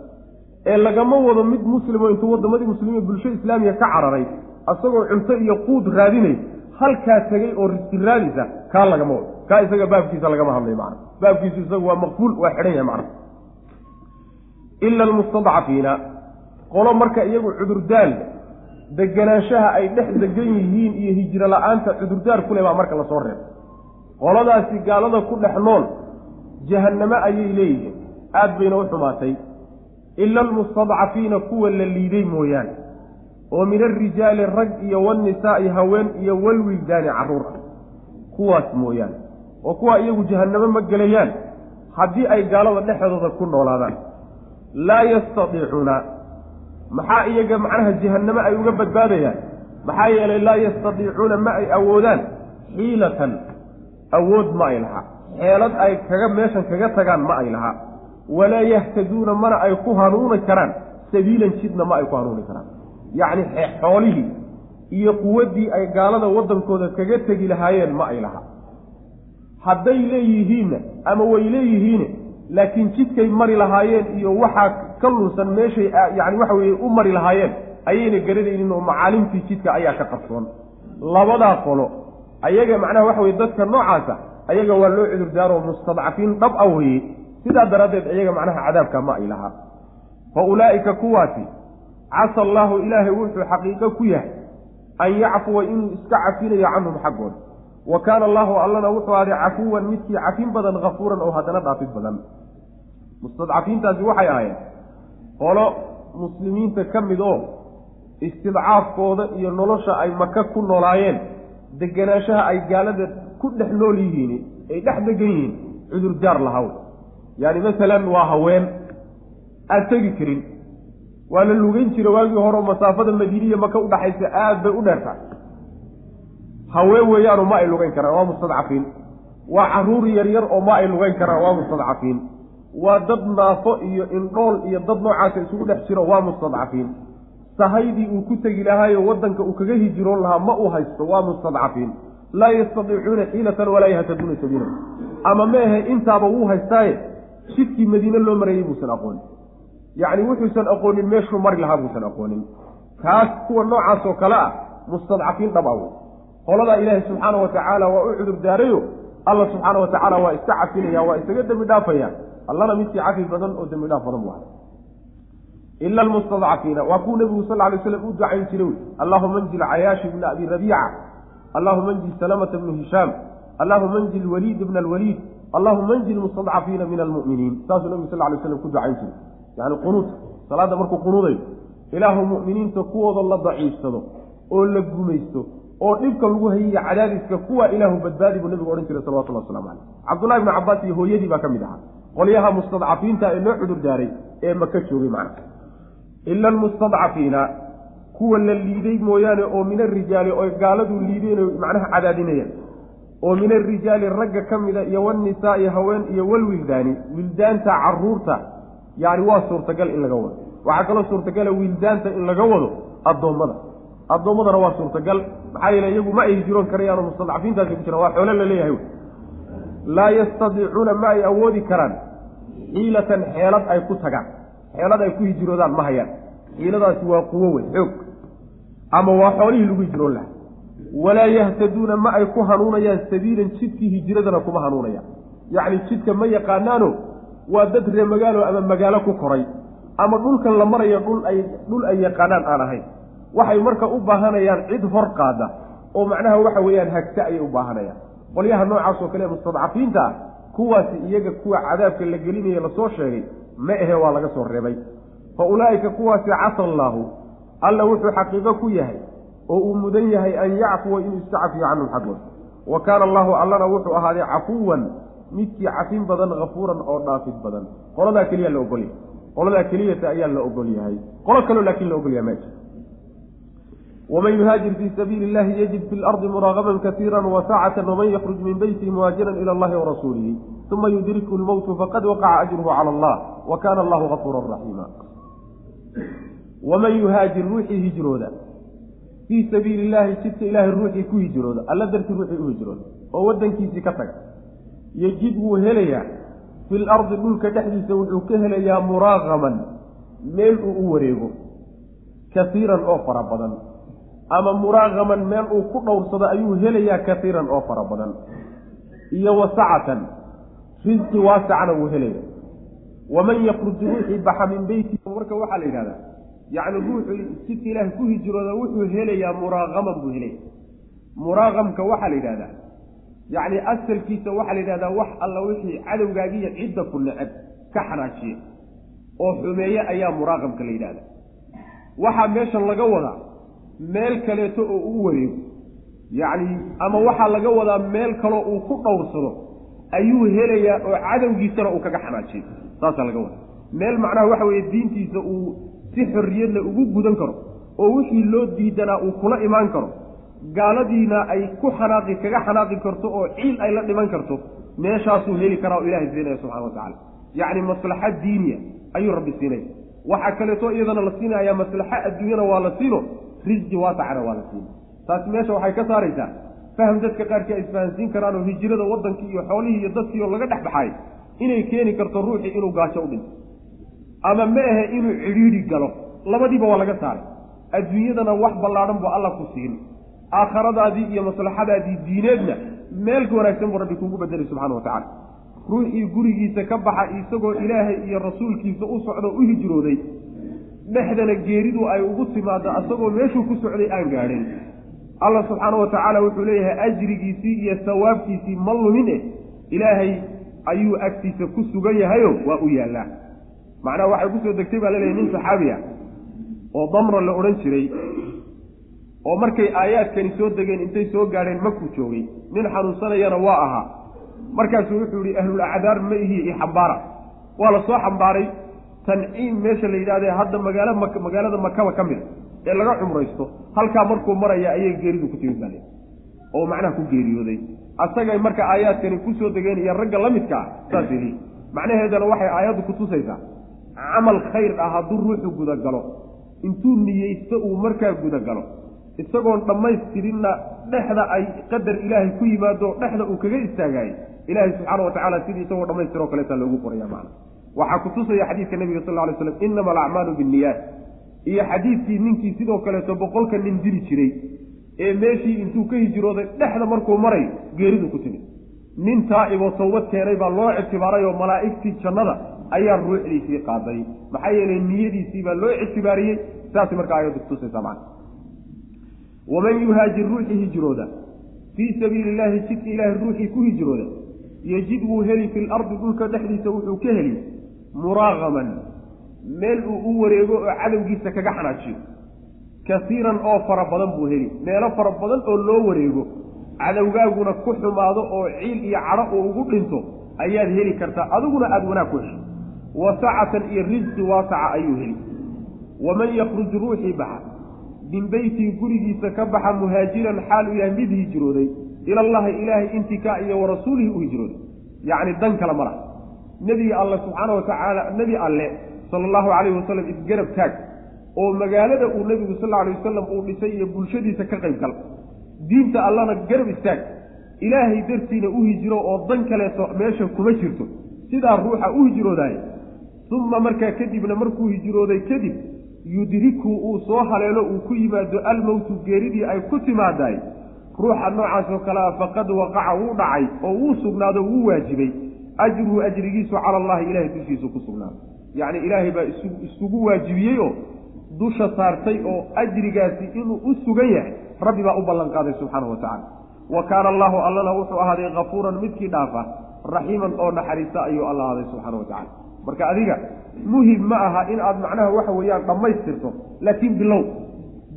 Ee lagama wado mid muslimo intuu waddamadii muslimiin bulsho islaamiya ka cararay asagoo cunto iyo quud raadinay halkaa tegay oo riski raadisa kaa lagama wado. Kaa isaga baabkiisa lagama hadlayo macna. Baabkiisu isagu waa maqfuul waa xidhan yahay macna. Ila almustadcafiina. Qolo marka iyagu cudurdaal deganaanshaha ay dhex degan yihiin iyo hijro la'aanta cudurdaar ku leh baa marka la soo reebay qoladaasi gaalada ku dhex nool jahannamo ayay leeyihiin. Aad bayna u xumaatay. Ila almustadcafiina kuwa la liiday mooyaane. Oo min alrijaali rag iyo walnisaa'i haween iyo walwildaani carruur ah kuwaas mooyaane. Oo kuwa iyagu jahannamo ma gelayaan. Haddii ay gaalada dhexdooda ku noolaadaan. Laa yastadiicuuna maxaa iyaga macnaha jahannamo ay uga badbaadayaan? maxaa yeelay laa yastadiicuuna ma ay awoodaan? xiilatan awood ma ay lahaa. xeelad ay kaga meeshan kaga tagaan ma ay lahaa. walaa yahtaduuna mana ay ku hanuuni karaan. sabiilan jidna ma ay ku hanuuni karaan. yacni xoolihii iyo quwaddii ay gaalada waddankooda kaga tegi lahaayeen ma ay lahaa. hadday leeyihiinna ama way leeyihiine laakiin jidkay mari lahaayeen iyo waxaa ka lunsan meeshay yani waxa weeye u mari lahaayeen ayayna garanaynin oo macaalimtii jidka ayaa ka qarsoon labadaa qolo ayaga macnaha waxa weye dadka noocaasa ayaga waa loo cudurdaaroo mustadcafiin dhab a weye sidaa daraaddeed iyaga macnaha cadaabka ma ay lahaa. Fa ulaa'ika kuwaasi casa allaahu ilaahay wuxuu xaqiiqo ku yahay an yacfuwa inuu iska cafinayo canhum xaggooda wa kaana allaahu allana wuxuu ahday cafuwan midkii cafin badan hafuuran oo haddana dhaafid badan mustadcafiintaasi waxay ahayd qolo muslimiinta ka mid oo istidcaafkooda iyo nolosha ay maka ku noolaayeen deganaanshaha ay gaalada ku dhex nool yihiin ay dhex degan yihiin cudurdaar lahaw. Yaani masalan waa haween. Aan tegi karin. Waa la lugeyn jira waagii hore masaafada madiiniya maka udhaxaysa aad bay u dheerta haween weeyaanu ma ay lugeyn karaan waa mustadcafiin. Waa carruur yaryar oo ma ay lugeyn karaan waa mustadcafiin waa dad naafo iyo indhool iyo dad noocaasa isugu dhex jiro waa mustadcafiin sahaydii uu ku tegi lahaayo waddanka uu kaga hijiroon lahaa ma uu haysto waa mustadcafiin laa yastadiicuuna xiilatan walaa yahtaduuna sabiila. Ama meehe intaaba wuu haystaaye? Jidkii madiine loo marayey buusan aqoonin. Yacni wuxuusan aqoonin meeshuu mari lahaa buusan aqoonin. Kaas kuwa noocaas oo kale ah mustadcafiin dhab aw qoladaa ilaahay subxaana wa tacaala waa u cudur daarayo alla subxaana wa tacaala waa iska cafinaya waa isaga dembi dhaafaya allana midkii cafi badan oo dembi dhaaf badan bu ahay ila almustadcafiina waa kuu nebigu sal lay slam u ducayn jiray wey allahuma anjil cayaashi bna abi rabiica. Allahuma anjil salamata bni hishaam. Allahuma anjil waliid bna alwaliid. Allahuma anjil mustadcafiina min almu'miniin. Saasuu nebigu sal lay slam ku ducayn jiray. Yani qunuudka salaadda markuu qunuudayo ilaahu mu'miniinta kuwooda la daciifsado oo la gumaysto oo dhibka lagu hayay cadaadiska kuwa ilaahu badbaadi buu nebigu odhan jiray salawatullah waslamu caleyh cabdullahi bni cabaas iyo hooyadii baa ka mid ahaa qolyaha mustadcafiinta ee loo cudur daaray ee maka joogay macna. Ila almustadcafiina kuwa la liiday mooyaane oo min arijaali oy gaaladu liideen macnaha cadaadinayaan oo min arijaali ragga ka mida iyo walnisaa'i haween iyo walwildaani wildaanta carruurta yani waa suurtagal in laga wado. Waxaa kaloo suurtagala wildaanta in laga wado addoommada. Addoommadana waa suurtagal maxaa yeele iyagu ma ay hijiroon karayaanoo mustadcafiintaasi ku jiraan waa xoolo la leeyahay laa yastadiicuuna ma ay awoodi karaan. Xiilatan xeelad ay ku tagaan. Xeelad ay ku hijiroodaan ma hayaan. Xiiladaasi waa quwo wey xoog. Ama waa xoolihii lagu hijiroon lahaa. Walaa yahtaduuna ma ay ku hanuunayaan sabiilan jidkii hijiradana kuma hanuunayaan. Yacni jidka ma yaqaanaano waa dad ree magaalo ama magaalo ku koray. Ama dhulkan la marayo dhul ay dhul ay yaqaanaan aan ahayn. Waxay marka u baahanayaan cid hor qaada. Oo macnaha waxa weeyaan hagta ayay u baahanayaan qolyaha noocaas oo kale mustadcafiinta ah kuwaasi iyaga kuwa cadaabka la gelinaya la soo sheegay ma ahe waa laga soo reebay. Fa ulaa'ika kuwaasi casa allaahu alla wuxuu xaqiiqo ku yahay oo uu mudan yahay an yacfuwa inuu iska cafiyo canhum xaggooda wa kaana allahu allana wuxuu ahaaday cafuwan midkii cafin badan hafuuran oo dhaafid badan. Qoladaa keliya la ogolyahay qoladaa keliyata ayaa la ogol yahay. Qolo kaloo laakiin la ogol yahay ma jiro waman yuhaajir fii sabiili illahi yajid fi lardi muraagaman kasiira wasacatan waman yakruj min beytihi muhaajiran ila allahi warasuulihi uma yudrikhu lmowtu faqad waqaca ajruhu cala allah wa kaana allahu gafuuran raxiima waman yuhaajir ruuxii hijrooda fii sabiili illaahi jidka ilaahay ruuxii ku hijrooda alla dartii ruuxii u hijrooda oo waddankiisii ka taga yejid wuu helayaa fil ardi dhulka dhexdiisa wuxuu ka helayaa muraaqaman meel uu u wareego kasiiran oo fara badan ama muraaqaman meel uu ku dhowrsado ayuu helayaa kasiiran oo fara badan. Iyo wasacatan risqi waasacna wuu helaya waman yakruju ruuxii baxa min beyti marka waxaa la yidhahdaa yacni ruuxu jidka ilaahay ku hijrooda wuxuu helayaa muraaqaman buu helaya muraaqamka waxaa la yidhahdaa yacni asalkiisa waxaa la yidhahdaa wax alla wixii cadowgaagiiyo cidda ku necab ka xanaajiya oo xumeeye ayaa muraaqamka la yidhahda waxaa meeshan laga wadaa meel kaleeto oo uu wareego yacni ama waxaa laga wadaa meel kaloo uu ku dhowrsado ayuu helayaa oo cadowgiisana uu kaga xanaajiyo saasaa laga wadaa. Meel macnaha waxa weeye diintiisa uu si xorriyadla ugu gudan karo oo wixii loo diidanaa uu kula imaan karo gaaladiina ay ku xanaaqi kaga xanaaqi karto oo ciil ay la dhiman karto meeshaasuu heli karaa oo ilahay siinaya subxana wa tacala yacni maslaxa diiniya ayuu rabbi siinaya. Waxaa kaleeto iyadana la siinayaa maslaxa adduunyana waa la siino risqi waasacana waa la siina taasi meesha waxay ka saaraysaa faham dadka qaarkii ay karaan oo hijrada waddankii iyo xoolihii iyo dadkii oo laga dhex baxay inay keeni karto ruuxii inuu gaajo u dhinto ama ma ahe inuu cidhiidhi galo. Labadiiba waa laga saaray. Adduunyadana wax ballaadhan buu alla ku siin aakhiradaadii iyo maslaxadaadii diineedna meelka wanaagsan buu rabbi kugu bedelay subxana wa tacala ruuxii gurigiisa ka baxa isagoo ilaahay iyo rasuulkiisa u socdo u hijrooday dhexdana geeridu ay ugu timaado asagoo meeshuu ku socday aan gaadhin. Allah subxaana wa tacaala wuxuu leeyahay ajrigiisii iyo sawaabkiisii ma lumin eh ilaahay ayuu agtiisa ku sugan yahayo waa u yaallaa. Macnaha waxay ku soo degtay baa laleeyahy nin saxaabi ah oo damra la odhan jiray oo markay aayaadkani soo degeen intay soo gaadheen makuu joogay. Nin xanuunsanayana waa ahaa. Markaasuu wuxuu yihi ahlul acdaar ma ihi i xambaara. Waa la soo xambaaray tanciim meesha la yidhahdee hadda magaala mak magaalada makaba ka mid ee laga cumraysto halkaa markuu maraya ayay geeridu ku timid bale oo macnaha ku geeriyooday. Asagay marka aayaadkani ku soo degeen iyo ragga la midka ah saasay lihi macnaheedana waxay aayaddu kutusaysaa camal khayr ah hadduu ruuxu gudagalo. Intuu niyeysto uu markaa gudagalo. Isagoon dhammaystirinna dhexda ay qadar ilaahay ku yimaado dhexda uu kaga istaagaayey ilaahay subxaana wa tacala sidii isagoo dhammaystiroo kaleetaa loogu qoraya macna waxaa kutusaya xadiidka nabiga sal ly slam inama alacmaalu binniyaat. Iyo xadiidkii ninkii sidoo kaleeto boqolka nin dili jiray ee meeshii intuu ka hijrooday dhexda markuu maray geeridu ku timid. Nin taa'iboo tawbad keenay baa loo ictibaaray oo malaa'igtii jannada ayaa ruuxdiisii qaaday. Maxaa yeelay niyadiisii baa loo ictibaariyey saasay markaa aayaddu kutusaysaa macna. Waman yuhaajir ruuxii hijrooda fii sabiili illaahi jidka ilaahay ruuxii ku hijrooda yejid wuu heli fi lardi dhulka dhexdiisa wuxuu ka heli muraaqaman meel uu u wareego oo cadowgiisa kaga xanaajiyo. Kasiiran oo fara badan buu heli. Meelo fara badan oo loo wareego cadowgaaguna ku xumaado oo ciil iyo cadho uu ugu dhinto ayaad heli kartaa adiguna aada wanaag ku hesho. Wasacatan iyo risqi waasaca ayuu heli. Waman yakruj ruuxii baxa min beytii gurigiisa ka baxa muhaajiran xaal uu yahay mid hijrooday ilallahi ilaahay intikaa iyo warasuulihi u hijrooday. Yacni dan kale ma laha nebiga alle subxaana wa tacaala nebi alle sala allahu calayhi wasalam isgarab taag. Oo magaalada uu nebigu sal alay wasalam uu dhisay iyo bulshadiisa ka qayb gal diinta allana garab istaag ilaahay dartiina u hijiro oo dan kaleeto meesha kuma jirto. Sidaa ruuxa u hijroodaay uma markaa kadibna markuu hijrooday kadib yudriku uu soo haleelo uu ku yimaado almowtu geeridii ay ku timaadaay ruuxa noocaas oo kale a faqad waqaca wuu dhacay oo wuu sugnaado wuu waajibay ajruhu ajrigiisu cala allahi ilahay dushiisu ku sugnaaday yacni ilaahay baa isu isugu waajibiyey oo dusha saartay oo ajrigaasi inuu u sugan yahay rabbi baa u ballan qaaday subxaanahu wa tacala wa kaana allahu allana wuxuu ahaaday kafuuran midkii dhaafa raxiiman oo naxariista ayuu alla ahaaday subxaana wa tacala marka adiga muhiim ma aha in aad macnaha waxa weeyaan dhammaystirto laakiin bilow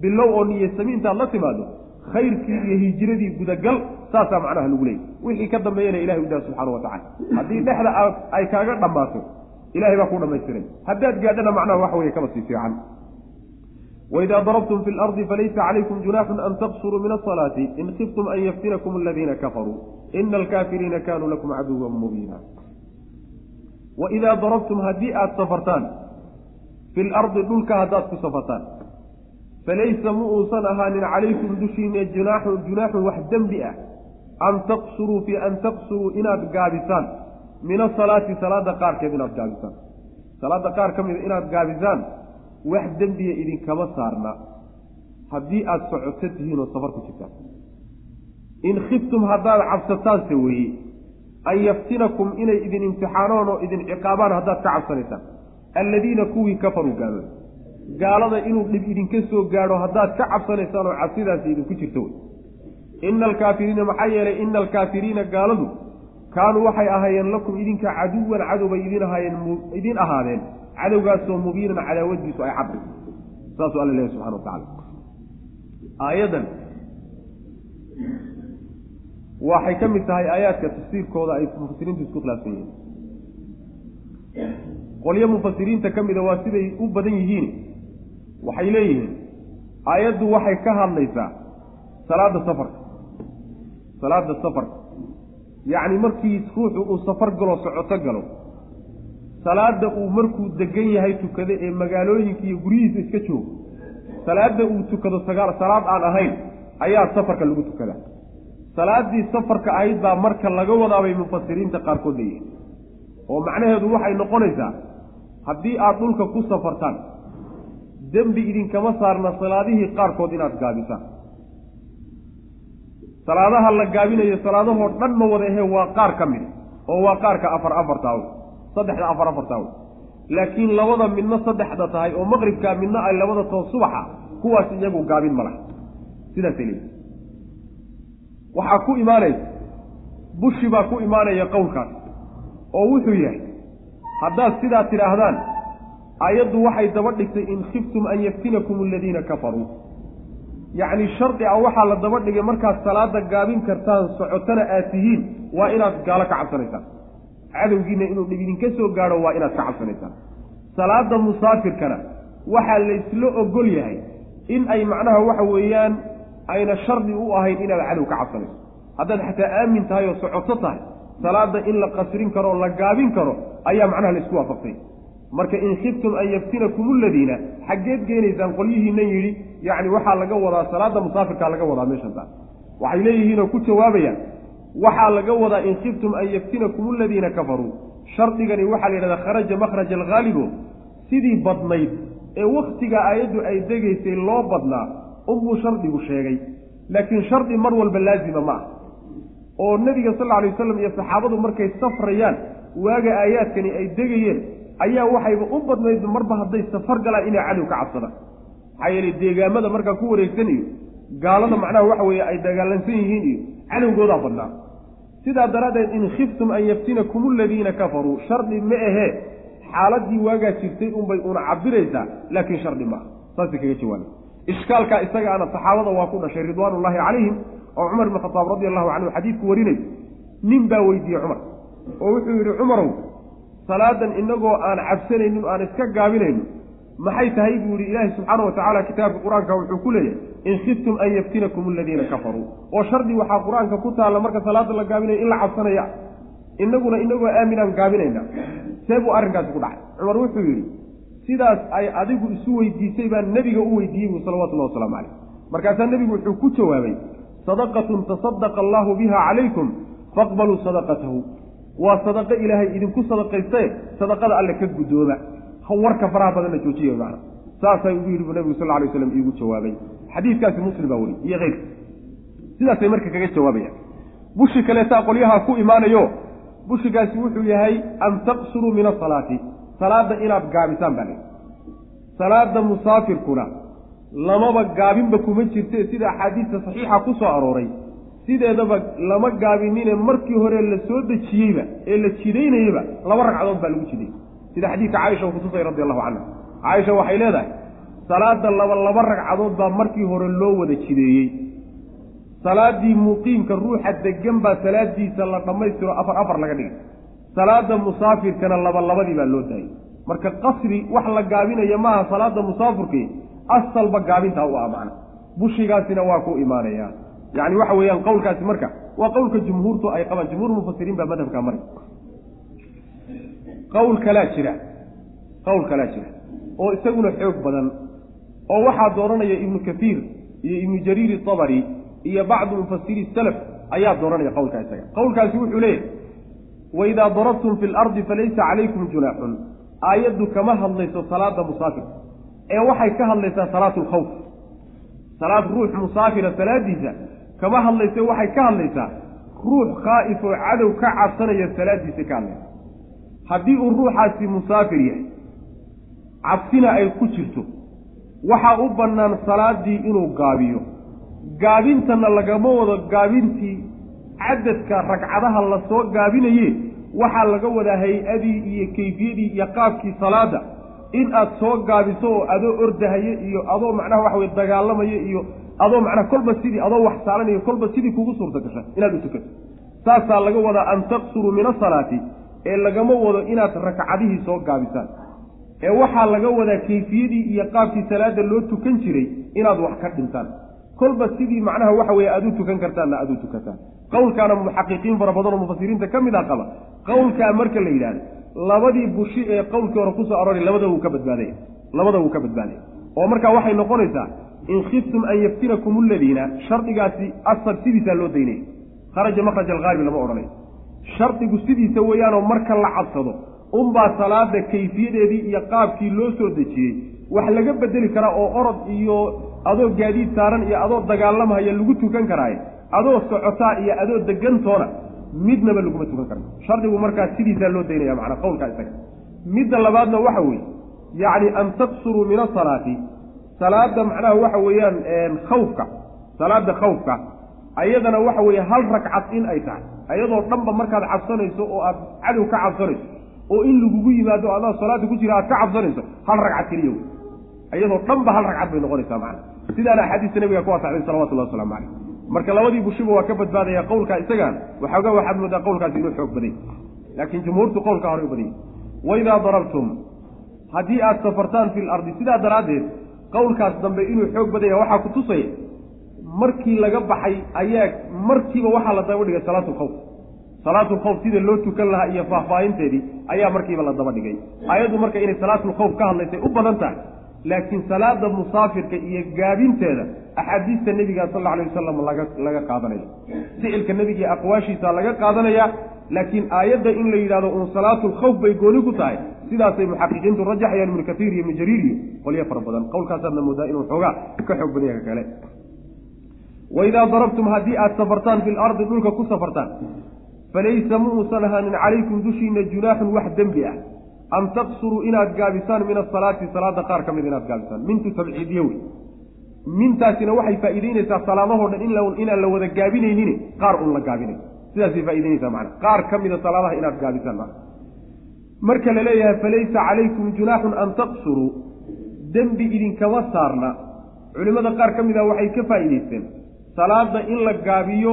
bilow oo niyasami intaad la timaado khayrkii iyo hijiradii gudagal saasaa macnaha lagu leeyay wixii ka dambeeyana ilahay u daa subxaana wa tacala haddii dhexda ay kaaga dhammaato ilahay baa ku dhamaystiray haddaad gaadhana macnaha waxa weye kaba sii fiican. Waidaa darabtum fi lardi falaysa calaykum junaaxun an taqsuruu min asalaati in kiftum an yaftinakum aladiina kafaruu. Ina alkaafiriina kanuu lakum caduwan mubiina. Waidaa darabtum haddii aada safartaan fi lardi dhulka haddaad ku safartaan falaysa mu uusan ahaanin calaykum dushiina junaaxun junaaxun wax dembi ah an taqsuruu fi an taqsuruu inaad gaabisaan min asalaati salaada qaarkeed inaad gaabisaan salaada qaar ka mida inaad gaabisaan wax dembiya idinkama saarna haddii aada socoto tihiin oo safar ku jirtaan in khiftum haddaad cabsataanse weeye an yaftinakum inay idin imtixaanoon oo idin ciqaabaan haddaad ka cabsanaysaan alladiina kuwii kafaruu gaalooda gaalada inuu dhib idinka soo gaadho haddaad ka cabsanaysaan oo cabsidaasi idinku jirto wey. Ina alkaafiriina maxaa yeelay ina alkaafiriina gaaladu kaanuu waxay ahaayeen lakum idinka caduwan cadowbay idin ahaayeen idin ahaadeen. Cadowgaasoo mubiinan cadaawadiisu ay cadday saasuu alla leehay subxana wa tacala aayaddan waxay ka mid tahay aayaadka tafsiirkooda ay mufasiriintu isku khilaafsan yihiin. Qolyo mufasiriinta ka mida waa siday u badan yihiin waxay leeyihiin aayaddu waxay ka hadlaysaa salaada safarka salaada safarka yacni markii ruuxu uu safar galo socoto galo salaada uu markuu degan yahay tukado ee magaalooyinka iyo guryihiisa iska joogo salaada uu tukado sagaal salaad aan ahayn ayaa safarka lagu tukadaa. Salaadii safarka ahayd baa marka laga wadaabay mufasiriinta qaarkood leeyihiin oo macnaheedu waxay noqonaysaa haddii aada dhulka ku safartaan dembi idinkama saarna salaadihii qaarkood inaad gaabisaan salaadaha la gaabinayo salaadahoo dhan ma wada ahee waa qaar ka mid oo waa qaarka afar afartaa wey saddexda afar afartaa wey laakiin labada midna saddexda tahay oo maqribkaa midna ay labada too subaxa kuwaas iyagu gaabin ma laha. Leeyihi waxaa ku imaanaysa bushi baa ku imaanaya qowlkaas oo wuxuu yahay haddaad sidaa tidhaahdaan aayaddu waxay daba dhigtay in khiftum an yaftinakum aladiina kafaruu yacni shardi a waxaa la daba dhigay markaad salaada gaabin kartaan socotana aad tihiin waa inaad gaalo ka cabsanaysaan cadowgiina inuu dhib idinka soo gaadho waa inaad ka cabsanaysaan salaada musaafirkana waxaa laysla ogol yahay in ay macnaha waxa weeyaan ayna shardi u ahayn inaad cadow ka cabsanayso. Haddaad xataa aamin tahay oo socoto tahay salaada in la qasrin karo oo la gaabin karo ayaa macnaha laysku waafaqsay marka in khiftum an yaftinakum aladiina xaggeed geenaysaan qolyihiinan yidhi yacni waxaa laga wadaa salaada musaafirkaa laga wadaa meeshan taas waxay leeyihiinoo ku jawaabayaan waxaa laga wadaa in khiftum an yaftinakum aladiina kafaruu. Shardigani waxaa la yidhahdaa kharaja makhraja alghaalibo sidii badnayd ee wakhtiga aayaddu ay degaysay loo badnaa unbuu shardigu sheegay. Laakiin shardi mar walba laazima ma ah oo nebiga sal lla alay wasalam iyo saxaabadu markay safrayaan waaga aayaadkani ay degayeen ayaa waxayba u badnayd marba hadday safar galaan inay cadow ka cabsadaan. Maxaa yeelay deegaamada markaa ku wareegsanayo gaalada macnaha waxa weeye ay dagaalansan yihiin iyo cadowgoodaa badnaa. Sidaa daraaddeed in khiftum an yaftinakum aladiina kafaruu shardi ma ahee xaaladii waagaa jirtay unbay una cabiraysaa laakiin shardi maaha saasay kaga jawaabay ishkaalkaa isagaana saxaabada waa ku dhashay ridwaanullaahi calayhim oo cumar ibn khataab radi allahu canhu xadiidku warinay nin baa weydiiyey cumar oo wuxuu yidhi cumarow salaadan inagoo aan cabsanaynin aan iska gaabinayno maxay tahay buu yihi ilaahi subxaana wa tacaala kitaabka qur'aanka wuxuu ku leeyahay in khiftum an yaftinakum aladiina kafaruu oo shardi waxaa qur'aanka ku taalla marka salaada la gaabinayo in la cabsanaya inaguna inagoo aaminaan gaabinayna. See buu arrinkaasi ku dhacay. Cumar wuxuu yidhi sidaas ay adigu isu weydiisay baa nebiga u weydiiyey buu salawatullahi wasalaamu caleyh markaasaa nebigu wuxuu ku jawaabay sadaqatun tasadaqa allaahu biha calaykum faqbaluu sadaqatahu waa sadaqo ilaahay idinku sadaqaystae sadaqada alle ka guddooba warka faraha badanna joojiya macna saasay ugu yidhi buu nebigu sal alay slam iigu jawaabay. Xadiiskaasi muslim baa weli iyo keyrka sidaasay marka kaga jawaabayaan bushi kaleetaa qolyahaa ku imaanayo bushigaasi wuxuu yahay an taqsuruu min asalaati salaada inaad gaabisaan baa layihi salaada musaafirkuna lamaba gaabinba kuma jirte sida axaadiista saxiixa ku soo arooray sideedaba lama gaabinine markii hore la soo dejiyeyba ee la jidaynayaba laba ragcadood baa lagu jiday. Sida xadiidka caaisha uu kutusay radi allahu canha caaisha waxay leedahay salaada laba laba ragcadood baa markii hore loo wada jideeyey. Salaadii muqiimka ruuxa degan baa salaadiisa la dhammaystiro afar afar laga dhigay. Salaada musaafirkana laba labadii baa loo daayay marka qasri wax la gaabinaya maaha salaada musaafirkii asalba gaabintaa u amacna bushigaasina waa ku imaanaya yacni waxa weeyaan qowlkaasi marka waa qowlka jumhuurtu ay qabaan. Jumhuur mufasiriin baa madhabkaa maray qowl kalaa jira. Qowl kalaa jira. Oo isaguna xoog badan. Oo waxaa dooranaya ibnu kathiir iyo ibnu jariir itabari iyo bacdu mufasiri salaf ayaa dooranaya qowlkaa isaga. Qowlkaasi wuxuu leeyahay waidaa darabtum fi lardi falaysa calaykum junaaxun. Aayaddu kama hadlayso salaada musaafirka ee waxay ka hadlaysaa salaatu lkhawf salaad ruux musaafira salaadiisa kama hadlayse waxay ka hadlaysaa ruux khaa'if oo cadow ka cabsanaya salaadiisa ka hadlaysa. Haddii uu ruuxaasi musaafir yahay cabsina ay ku jirto waxaa u bannaan salaadii inuu gaabiyo. Gaabintana lagama wado gaabintii cadadka ragcadaha la soo gaabinaye waxaa laga wadaa hay'adii iyo kayfiyadii iyo qaabkii salaada in aad soo gaabiso oo adoo ordahaya iyo adoo macnaha waxa weye dagaalamaya iyo adoo macnaha kolba sidii adoo wax saalanayo kolba sidii kugu suurta gasha inaad u tukato saasaa laga wadaa an taqsuruu min asalaati ee lagama wado inaad rakcadihii soo gaabisaan. Ee waxaa laga wadaa kayfiyadii iyo qaabkii salaada loo tukan jiray inaad wax ka dhintaan. Kolba sidii macnaha waxa weye aad u tukan kartaanna aad u tukataan. Qowlkaana muxaqiqiin fara badan oo mufasiriinta ka mid a qaba. Qowlkaa marka la yidhahdo labadii bushi ee qowlkii hore ku soo arooray labada wuu ka badbaadaya labada wuu ka badbaadaya oo markaa waxay noqonaysaa in khiftum an yaftinakum aladiina shardigaasi asal sidiisaa loo daynaya kharaja makraj alghaalibi lama odhanayo shardigu sidiisa weeyaanoo marka la cabsado unbaa salaada kayfiyadeedii iyo qaabkii loo soo dejiyey wax laga bedeli karaa oo orod iyo adoo gaadiid saaran iyo adoo dagaalamahaya lagu tukan karaaye adoo socotaa iyo adoo degantoona midnaba laguma tukan karo shardigu markaa sidiisaa loo daynaya macnaa qowlkaa isaga. Midda labaadna waxa weeye yacni an taqsuruu min asalaati. Salaada macnaha waxa weeyaan khawfka salaada khawfka ayadana waxa weeye hal ragcad in ay tahay. Ayadoo dhanba markaad cabsanayso oo aad cadow ka cabsanayso oo in lagugu yimaado adaa salaada ku jira aad ka cabsanayso hal ragcad keliya wey. Ayadoo dhanba hal ragcad bay noqonaysaa macna. Sidaana axaadiista nabiga ku asaxday salawatullahi waslamu caleyh marka labadii bushiba waa ka badbaadaya qowlkaa isagaan. Waxoogaa waxaad moodaa qowlkaasi inuu xoog baday laakiin jumhuurtu qowlkaa hore u badayay waidaa darabtum haddii aad safartaan fi lardi sidaa daraaddeed qowlkaas dambe inuu xoog badanya waxaa ku tusaya markii laga baxay ayaa markiiba waxaa la daba dhigay salaatulkhawf salaatulkhawf sida loo tukan lahaa iyo faahfaahinteedii ayaa markiiba la daba dhigay. Aayaddu marka inay salaatulkhawf ka hadlaysay u badan tahay laakiin salaada musaafirka iyo gaabinteeda axaadiista nebiga sal alla alay wasalam laga laga qaadanayo ficilka nebiga iyo aqwaashiisa laga qaadanaya laakiin aayadda in la yidhahdo uun salaatulkhawf bay gooni ku tahay. Sidaasay muxaqiqiintu rajaxayaan ibnu kasiir iyo ibnu jariir iyo qolyo fara badan. Qowlkaasaadna moodaa inuu xoogaa ka xoog badan yaha kale. Waidaa darabtum haddii aad safartaan fi lardi dhulka ku safartaan falaysa ma uusan ahaanin calaykum dushiina junaaxun wax dembi ah. An taqsuruu inaad gaabisaan min asalaati salaada qaar ka mid inaad gaabisaan. Mintu tabciidiye wey. Mintaasina waxay faa'iideynaysaa salaadahoo dhan inaan la wada gaabinaynin qaar un la gaabinay sidaasay faa'ideynaysaa macana qaar ka mida salaadaha inaad gaabisaan maa marka la leeyahay falaysa calaykum junaaxun an taqsuruu. Dembi idinkama saarna. Culimmada qaar ka mid ah waxay ka faa'iidaysteen. Salaada in la gaabiyo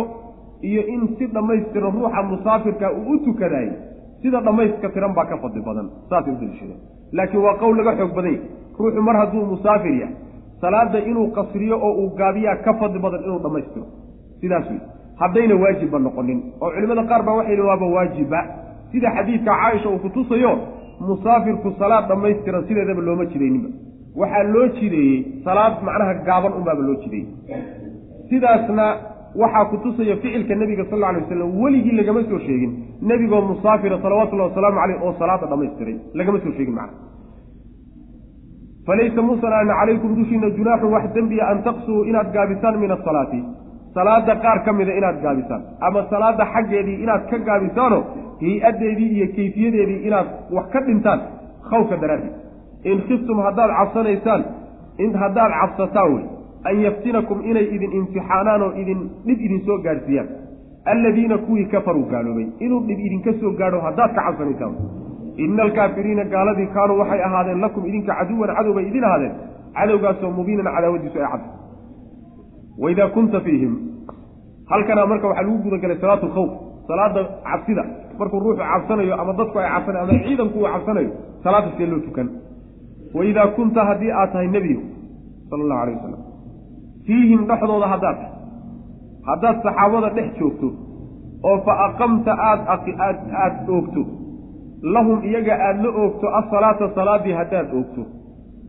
iyo in si dhammaystiran ruuxa musaafirka uu u tukadaayey sida dhammayska tiran baa ka fadli badan saasay u laakiin waa qowl laga xoog badan yahy ruuxu mar hadduu musaafir yahay salaada inuu qasriyo oo uu gaabiyaa ka fadli badan inuu dhammaystiro. Sidaas wey haddayna waajibba noqonin. oo culimmada qaar baa waxay yihiin waaba waajiba. Sida xadiidka caaisha uu kutusayo musaafirku salaad dhammaystiran sideedaba looma jidayninba waxaa loo jideeyey salaad macnaha gaaban unbaaba loo jideeyey. Sidaasna waxaa kutusaya ficilka nebiga sal alay wasalam weligii lagama soo sheegin. Nebigoo musaafira salawatullahi wasalaamu caleyh oo salaada dhammaystiray lagama soo sheegin macna. Falaysa muusan aana calaykum dushiina junaaxun wax dembiya an taqsuruu inaad gaabisaan min asalaati salaada qaar ka mida inaad gaabisaan ama salaada xaggeedii inaad ka gaabisaano hay'addeedii iyo kayfiyadeedii inaad wax ka dhintaan khawfka daraaddeed. In khiftum haddaad cabsanaysaan haddaad cabsataan wey an yaftinakum inay idin imtixaanaan oo idin dhib idin soo gaadhsiiyaan. Alladiina kuwii kafaruu gaaloobay inuu dhib idinka soo gaadho haddaad ka cabsanaysaan. Ina alkaafiriina gaaladii kaanuu waxay ahaadeen lakum idinka caduwan cadow bay idin ahaadeen cadowgaasoo mubiinan cadaawadiisu ay cad waidaa kunta fiihim halkanaa marka waxaa lagu gudagalay salaatu lkhawf salaada cabsida markuu ruuxu cabsanayo ama dadku ay cabsanayo ama ciidanku uu cabsanayo salaada see loo tukan waidaa kunta haddii aad tahay nebigu sala allahu alay wasalam fiihim dhexdooda haddaad tahay haddaad saxaabada dhex joogto oo fa aqamta aad aad aada oogto lahum iyaga aada la oogto asalaata salaaddii haddaad oogto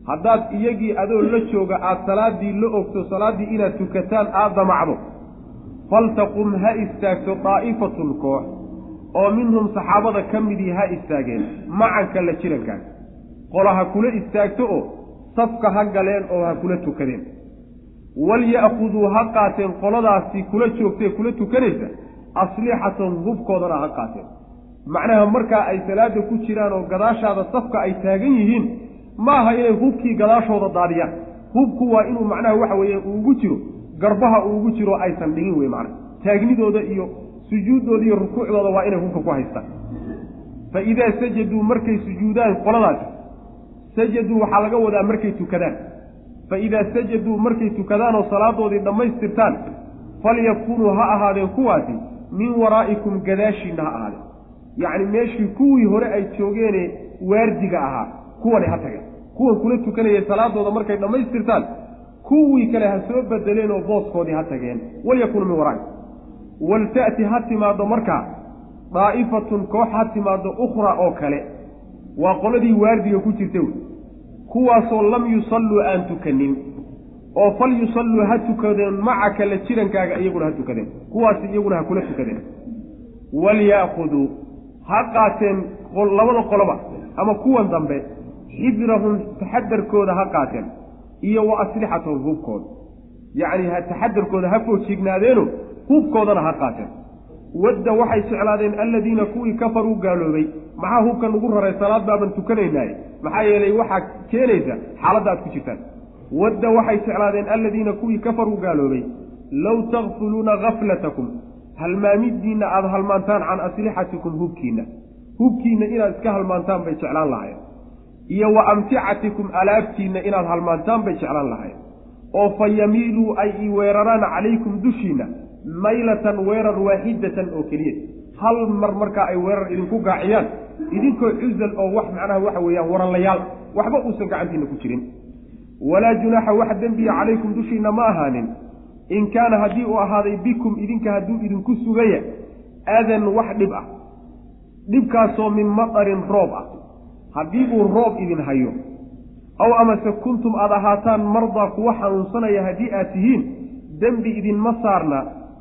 haddaad iyagii adoo la jooga aada salaaddii la ogto salaaddii inaad tukataan aada damacdo. Faltaqum ha istaagto daa'ifatun koox oo minhum saxaabada ka midii ha istaageen macanka la jirankaaga qola ha kula istaagto oo safka ha galeen oo ha kula tukadeen. Walya'khuduu ha qaateen qoladaasi kula joogtae kula tukanaysa aslixatan hubkoodana ha qaateen. Macnaha markaa ay salaada ku jiraan oo gadaashaada safka ay taagan yihiin ma aha inay hubkii gadaashooda daadiyaan. Hubku waa inuu macnaha waxa weeye uugu jiro garbaha uugu jiro aysan dhigin wey macnaha. Taagnidooda iyo sujuuddooda iyo rukuucdooda waa inay hubka ku haystaan. Fa idaa sajaduu markay sujuudaan qoladaasi sajaduu waxaa laga wadaa markay tukadaan. Fa idaa sajaduu markay tukadaan oo salaadoodii dhammaystirtaan falyakunuu ha ahaadeen kuwaasi min waraa'ikum gadaashiinna ha ahaadeen. Yacni meeshii kuwii hore ay joogeene waardiga ahaa kuwani ha tageen kuwan kula tukanayay salaadooda markay dhammaystirtaan kuwii kale ha soo bedeleen oo booskoodii ha tageen. Walyakunuu min waraa'ikum walta'ti ha timaaddo markaa daa'ifatun koox ha timaaddo ukhraa oo kale. Waa qoladii waardiga ku jirta wey. Kuwaasoo lam yusalluu aan tukanin oo fal yusalluu ha tukadeen macaka la jirankaaga iyaguna ha tukadeen. Kuwaasi iyaguna ha kula tukadeen. Walya'khuduu ha qaateen labada qoloba ama kuwan dambe xidrahum taxadarkooda ha qaateen iyo wa aslixatahum hubkooda yacni ha taxadarkooda ha foojignaadeenoo hubkoodana ha qaateen. Wadda waxay jeclaadeen alladiina kuwii kafaruu gaaloobay. Maxaa hubkan ugu raray? Salaad baaban tukanaynaaye maxaa yeelay waxaa keenaysa xaaladda aad ku jirtaan. Wadda waxay jeclaadeen alladiina kuwii kafaruu gaaloobay. Low takfuluuna gaflatakum halmaamiddiinna aada halmaantaan can aslixatikum hubkiinna. Hubkiinna inaad iska halmaantaan bay jeclaan lahayen iyo wa amticatikum alaabtiinna inaad halmaantaan bay jeclaan lahayen oo fa yamiiluu ay i weeraraan calaykum dushiinna maylatan weerar waaxidatan oo keliya. Hal mar markaa ay weerar idinku gaaciyaan idinkoo cuzal oo wax macnaha waxa weeyaan waranlayaal waxba uusan gacantiina ku jirin. Walaa junaaxa wax dembiya calaykum dushiinna ma ahaanin. In kaana haddii uu ahaaday bikum idinka hadduu idinku sugaya adan wax dhib ah. Dhibkaasoo min matarin roob ah haddii uu roob idin hayo aw amase kuntum aad ahaataan mardaa kuwa xanuunsanaya haddii aad tihiin dembi idinma saarna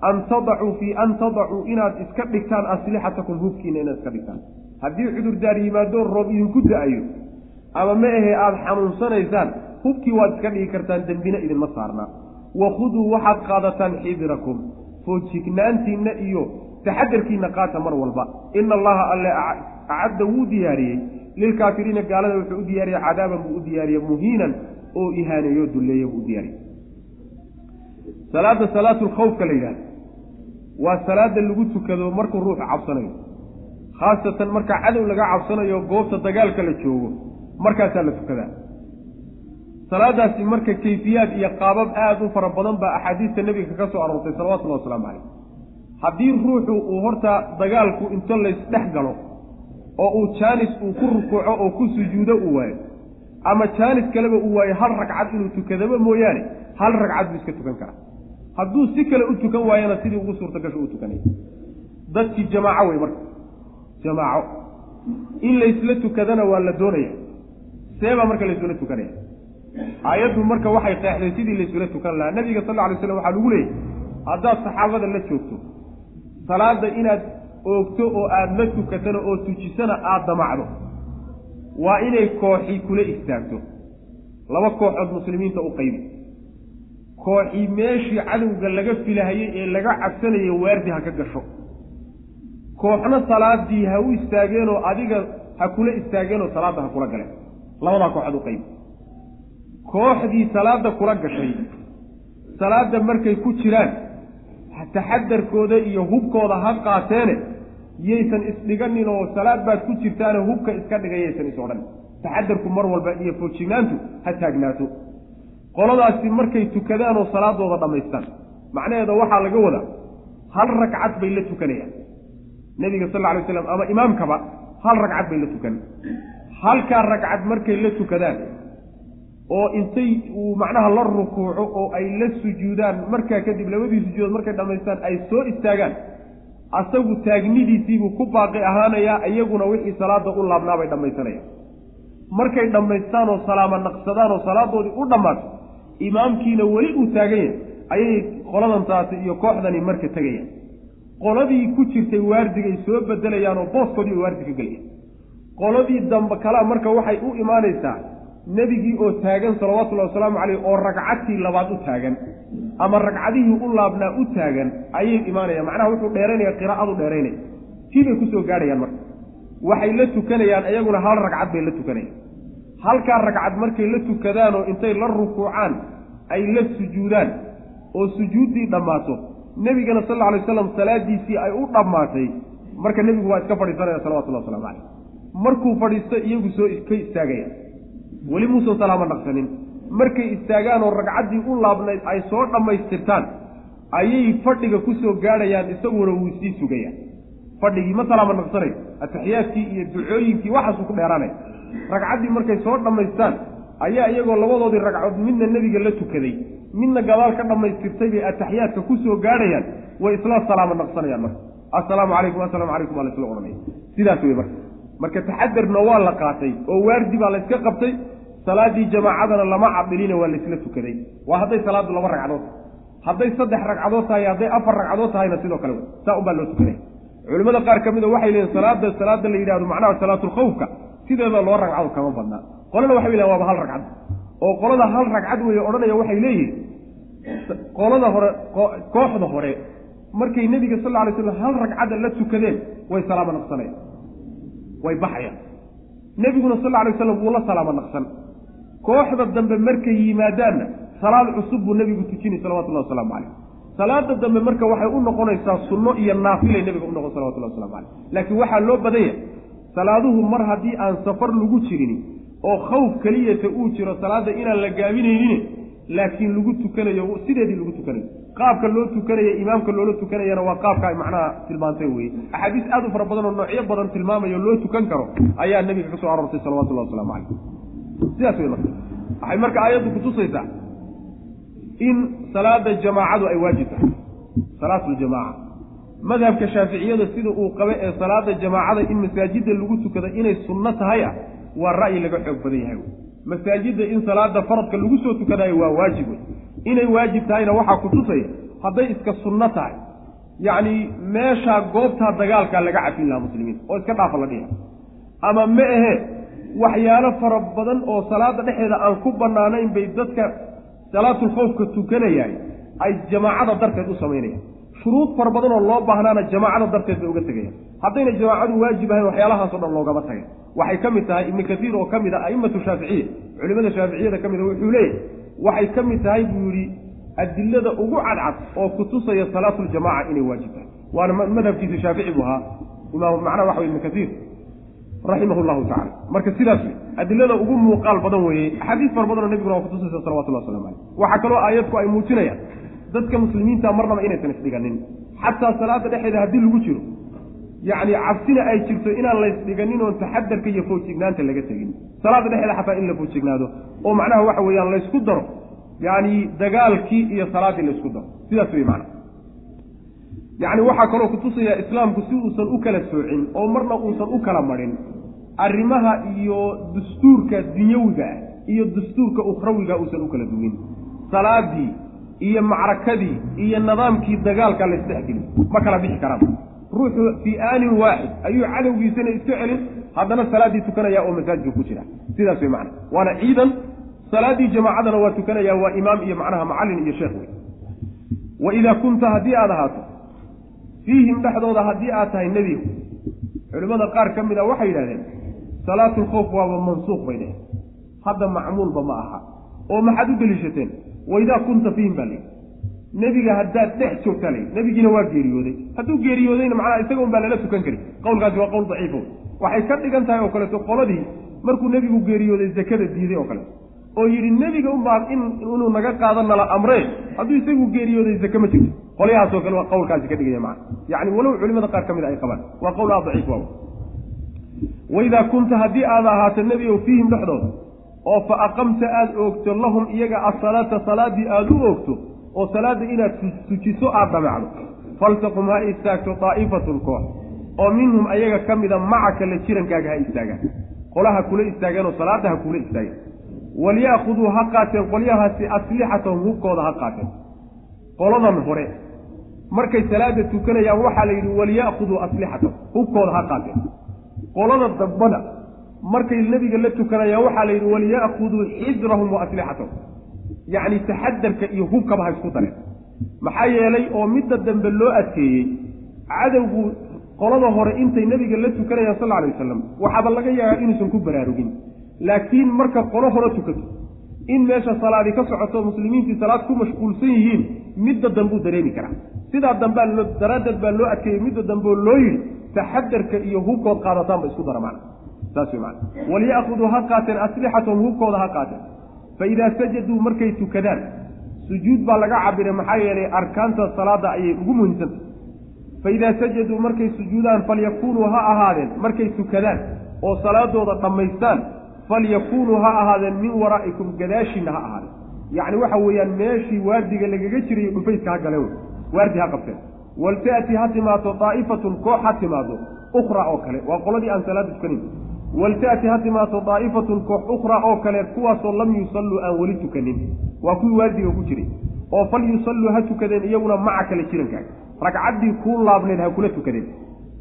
an tadacuu fii an tadacuu inaad iska dhigtaan aslixatakum hubkiina inaad iska dhigtaan. Haddii cudurdaar yimaado roob idinku da'ayo ama ma ahe aada xanuunsanaysaan hubkii waad iska dhigi kartaan dembina idinma saarnaa wakhuduu waxaad qaadataan xidirakum foojignaantiinna iyo taxadarkiinna qaata mar walba. Ina allaha alle acadda wuu diyaariyey lilkaafiriina gaalada wuxuu u diyaariyey cadaaban buu u diyaariyey muhiinan oo ihaaneeyo dulleeya buu u diyaariyey. Salaada salaatu lkhawfka la yidhahda waa salaada lagu tukado markuu ruuxu cabsanayo. Khaasatan marka cadow laga cabsanayo goobta dagaalka la joogo markaasaa la tukadaa. Salaadaasi marka kayfiyaad iyo qaabab aada u fara badan baa axaadiista nebiga ka soo aroortay salawatullahi wasalaamu calayh haddii ruuxu uu horta dagaalku into laysdhex galo oo uu jaanis uu ku rukuuco oo ku sujuudo uu waayo. Ama jaanis kaleba uu waayo hal ragcad inuu tukadaba mooyaane hal ragcad buu iska tukan karaa. Hadduu si kale u tukan waayana sidii ugu suurta gasho u tukanay. Dadkii jamaaco wey marka. Jamaaco. In laysla tukadana waa la doonaya. Seebaa marka laysula tukanaya. Aayaddu marka waxay qeexday sidii laysula tukan lahaa. Nabiga sal lla alay slam waxaa lagu leeyay haddaad saxaabada la joogto salaada inaad oogto oo aada la tukatana oo tujisana aada damacdo. Waa inay kooxii kula istaagto. Laba kooxood muslimiinta u qaybi. Kooxii meeshii cadowga laga filahayey ee laga cabsanayay waardi ha ka gasho. Kooxna salaadii ha u istaageenoo adiga ha kula istaageenoo salaadda ha kula galeen. Labadaa kooxood u qaybi. Kooxdii salaadda kula gashay salaadda markay ku jiraan taxadarkooda iyo hubkooda ha qaateene yaysan isdhiganin oo salaad baad ku jirtaane hubka iska dhigay yaysan is odhan. Taxadarku mar walba iyo foojignaantu ha taagnaato. Qoladaasi markay tukadaan oo salaadooda dhammaystaan macnaheeda waxaa laga wadaa hal ragcad bay la tukanayaan. Nebiga sal lla lay slam ama imaamkaba hal ragcad bay la tukan. Halkaa ragcad markay la tukadaan oo intay uu macnaha la rukuuco oo ay la sujuudaan markaa kadib labadii sujuudood markay dhammaystaan ay soo istaagaan asagu taagnidiisiibuu ku baaqi ahaanayaa iyaguna wixii salaada u laabnaabay dhammaysanayaan. Markay dhammaystaan oo salaama naqsadaan oo salaadoodii u dhammaato imaamkiina weli uu taagan yahay ayay qoladantaasi iyo kooxdani marka tegayaan. Qoladii ku jirtay waardigay soo bedelayaan oo booskoodii ay waardi ka gelayaan qoladii dambe kalea marka waxay u imaanaysaa nebigii oo taagan salawatullahi wasalaamu caleyh oo ragcadtii labaad u taagan ama ragcadihii u laabnaa u taagan ayay imaanayaan. Macnaha wuxuu dheeraynaya qiraa'adu dheeraynaya. Tii bay ku soo gaadhayaan marka. Waxay la tukanayaan iyaguna hal ragcad bay la tukanayaan. Halkaa ragcad markay la tukadaan oo intay la rukuucaan ay la sujuudaan oo sujuuddii dhammaato. Nebigana sal alla alay waslam salaadiisii ay u dhammaatay. Marka nebigu waa iska fadhiisanaya salawatullahi waslamu caleyh markuu fadhiisto iyagu soo ka istaagaya weli muusan salaamo naqsanin markay istaagaan oo ragcaddii u laabnayd ay soo dhammaystirtaan ayay fadhiga ku soo gaadhayaan isaguna wuu sii sugayaan. Fadhigii ma salaamo naqsanayo atixiyaadkii iyo ducooyinkii waxaasuu ku dheeraanaya ragcaddii markay soo dhammaystaan ayaa iyagoo labadoodii ragcood midna nebiga la tukaday midna gadaal ka dhammaystirtay bay ataxiyaadka ku soo gaadhayaan way isla salaamo naqsanayaan marka. Assalaamu calaykum assalaamu calaykum baa la isla odhanaya sidaas wey marka. Marka taxadarna waa la qaatay oo waardi baa la yska qabtay salaaddii jamaacadana lama cadilina waa laysla tukaday. Waa hadday salaaddu laba ragcadood hadday saddex ragcadood tahay hadday afar ragcadood tahayna sidoo kale saa unbaa loo tukanaya culimmada qaar ka mid a waxay leeyihiin salaada salaada la yidhahdo macnaha salaatulkhawfka sideeda loo ragcadood kama badnaa qolana waxay lehin waaba hal ragcad. Oo qolada hal ragcad weeye odhanaya waxay leeyihiin qolada hore kooxda hore markay nebiga sal lla alay slam hal ragcadda la tukadeen way salaamo naqsanayaan. Way baxayaan. Nebiguna sal lla alay waslam wuu la salaamo naqsan kooxda dambe markay yimaadaanna salaad cusub buu nebigu tujinay salawatullahi wasalaamu caleyh salaada dambe marka waxay u noqonaysaa sunno iyo naafilay nebiga u noqon salawatullahi waslamu caleyh laakiin waxaa loo badanya salaaduhu mar haddii aan safar lagu jirin oo khawf keliyata uu jiro salaadda inaan la gaabinaynin laakiin lagu tukanayo sideedii lagu tukanayo qaabka loo tukanaya imaamka loola tukanayana waa qaabka ay macnaha tilmaantay weye axaadiis aad u fara badan oo noocyo badan tilmaamayo loo tukan karo ayaa nebiga ka soo aroortay salawatullahi waslamu caleyh sidaas wey marka waxay marka aayaddu kutusaysaa in salaada jamaacadu ay waajib tahay. Salaatuljamaaca madhabka shaaficiyada sida uu qabe ee salaada jamaacada in masaajidda lagu tukada inay sunno tahay ah waa ra'yi laga xoog badan yahay. Masaajidda in salaada faradka lagu soo tukadaayo waa waajib wey inay waajib tahayna waxaa kutusaya hadday iska sunno tahay. Yacni meeshaa goobtaa dagaalkaa laga cafin lahaa muslimiinta oo iska dhaafa la dhiha ama ma ahe waxyaalo fara badan oo salaada dhexeeda aan ku bannaanayn bay dadka salaatulkhawfka tukanayaan ay jamaacada darteed u samaynayaan. Shuruud fara badan oo loo baahnaana jamaacada darteed bay uga tegayaan. Haddayna jamaacadu waajib ahayn waxyaalahaasoo dhan loogama tagay. Waxay ka mid tahay ibnu kasiir oo ka mid a a'immatu shaaficiya culimada shaaficiyada ka mid a wuxuu leeyahy waxay ka mid tahay buu yidhi adilada ugu cadcad oo kutusaya salaatuljamaca inay waajib tahay. Waana madhabkiisa shaafici buu ahaa. Imaam macnaha waxa wey ibnu kasiir raximah llahu tacala marka sidaas adilada ugu muuqaal badan weeye axaadiis fara badanoo nebiguna waa kutusaysa salawatullah waslamu caleyh waxaa kaloo aayadku ay muujinayaan dadka muslimiinta marnaba inaysan isdhiganin xataa salaada dhexeeda haddii lagu jiro yacni cabsina ay jirto inaan laysdhiganin oon taxadarka iyo foojignaanta laga tegin. Salaada dhexeeda xataa in la foojignaado oo macnaha waxa weeyaan laysku daro yacni dagaalkii iyo salaaddii laysku daro. Sidaas wey macana yacni waxaa kaloo kutusaya islaamku si uusan u kala soocin oo marna uusan u kala marin arrimaha iyo dastuurka dunyawiga ah iyo dastuurka ukhrawiga uusan u kala duwin salaadii iyo macrakadii iyo nidaamkii dagaalka la isdhexgeli. Ma kala bixi karaan. Ruuxu fii aanin waaxid ayuu cadowgiisana iska celin. Haddana salaaddii tukanaya oo masaajidka ku jira. Sidaas wey macana waana ciidan. Salaaddii jamaacadana waa tukanaya waa imaam iyo macnaha macallin iyo sheekh wey wa idaa kunta haddii aad ahaato fiihim dhexdooda haddii aad tahay nebigu. Culimmada qaar ka mid a waxay yidhahdeen salaatulkhowf waaba mansuuq bay dheheen hadda macmuulba ma aha. Oo maxaad u deliishateen? Waidaa kunta fiihim baa layidhi nebiga haddaad dhex joogtaa layidhi nebigiina waa geeriyooday. Hadduu geeriyoodayna macnaha isaga un baa lala tukan kari qowlkaasi waa qowl daciifo waxay ka dhigan tahay oo kaleeto qoladii markuu nebigu geeriyooday zakada diiday oo kaleeto oo yidhi nebiga unbaa in inuu naga qaada nala amree hadduu isagu geeriyooday zake ma jirto qolyahaasoo kale waa qowlkaasi ka dhigaya macana yacni walow culimada qaar ka mid a ay qabaan. Waa qowl aa daciif waa waidaa kunta haddii aad ahaato nebigow fiihim dhexdooda oo fa aqamta aada oogto lahum iyaga asalaata salaaddii aada u oogto oo salaadda inaad tujiso aada dhamacdo faltaqum ha istaagto daa'ifatun koox oo minhum ayaga ka mida macaka la jirankaaga ha istaagaan. Qolaha kula istaageenoo salaadda ha kula istaageen. Walyaakuduu ha qaateen qolyahaasi aslixatahum hubkooda ha qaateen. Qoladan hore markay salaada tukanayaan waxaa la yidhi walyaakuduu aslixatahum hubkooda ha qaateen. Qolada dambana markay nebiga la tukanayaan waxaa la yidhi walyaakuduu xidrahum wa aslixatahum yacni taxadarka iyo hubkaba ha isku dareen. Maxaa yeelay oo midda dambe loo adkeeyey cadowgu qolada hore intay nebiga la tukanayaan sal alay wasalam waxaaba laga yaabaa inuusan ku baraarugin. Laakiin marka qolo hore tukato in meesha salaadi ka socoto muslimiintii salaad ku mashquulsan yihiin midda dambuu dareemi karaa. Sidaa dambaa loo daraaddeed baa loo adkeeyey midda dambeo loo yidhi taxadarka iyo hubkood qaadataanba isku dara macna saas wey walyaakuduu ha qaateen aslixatahum hubkooda ha qaateen. Fa idaa sajaduu markay tukadaan sujuud baa laga cabiray maxaa yeelay arkaanta salaada ayay ugu muhiimsantah fa idaa sajaduu markay sujuudaan falyakuunuu ha ahaadeen markay tukadaan oo salaadooda dhammaystaan falyakuunuu ha ahaadeen min waraa'ikum gadaashiinna ha ahaadeen. Yacni waxa weeyaan meeshii waardiga lagaga jirayo dhufayska ha galeen. Waardi ha qabteen. Walta'ti ha timaado daa'ifatun koox ha timaado ukhra oo kale. Waa qoladii aan salaada tukanin walta'ti ha timaado daa'ifatun koox ukhra oo kale kuwaasoo lam yusalluu aan weli tukanin. Waa kuwii waardiga ku jiray. Oo fal yusalluu ha tukadeen iyaguna maca kale jirankaaga ragcaddii kuu laabnayd ha kula tukadeen.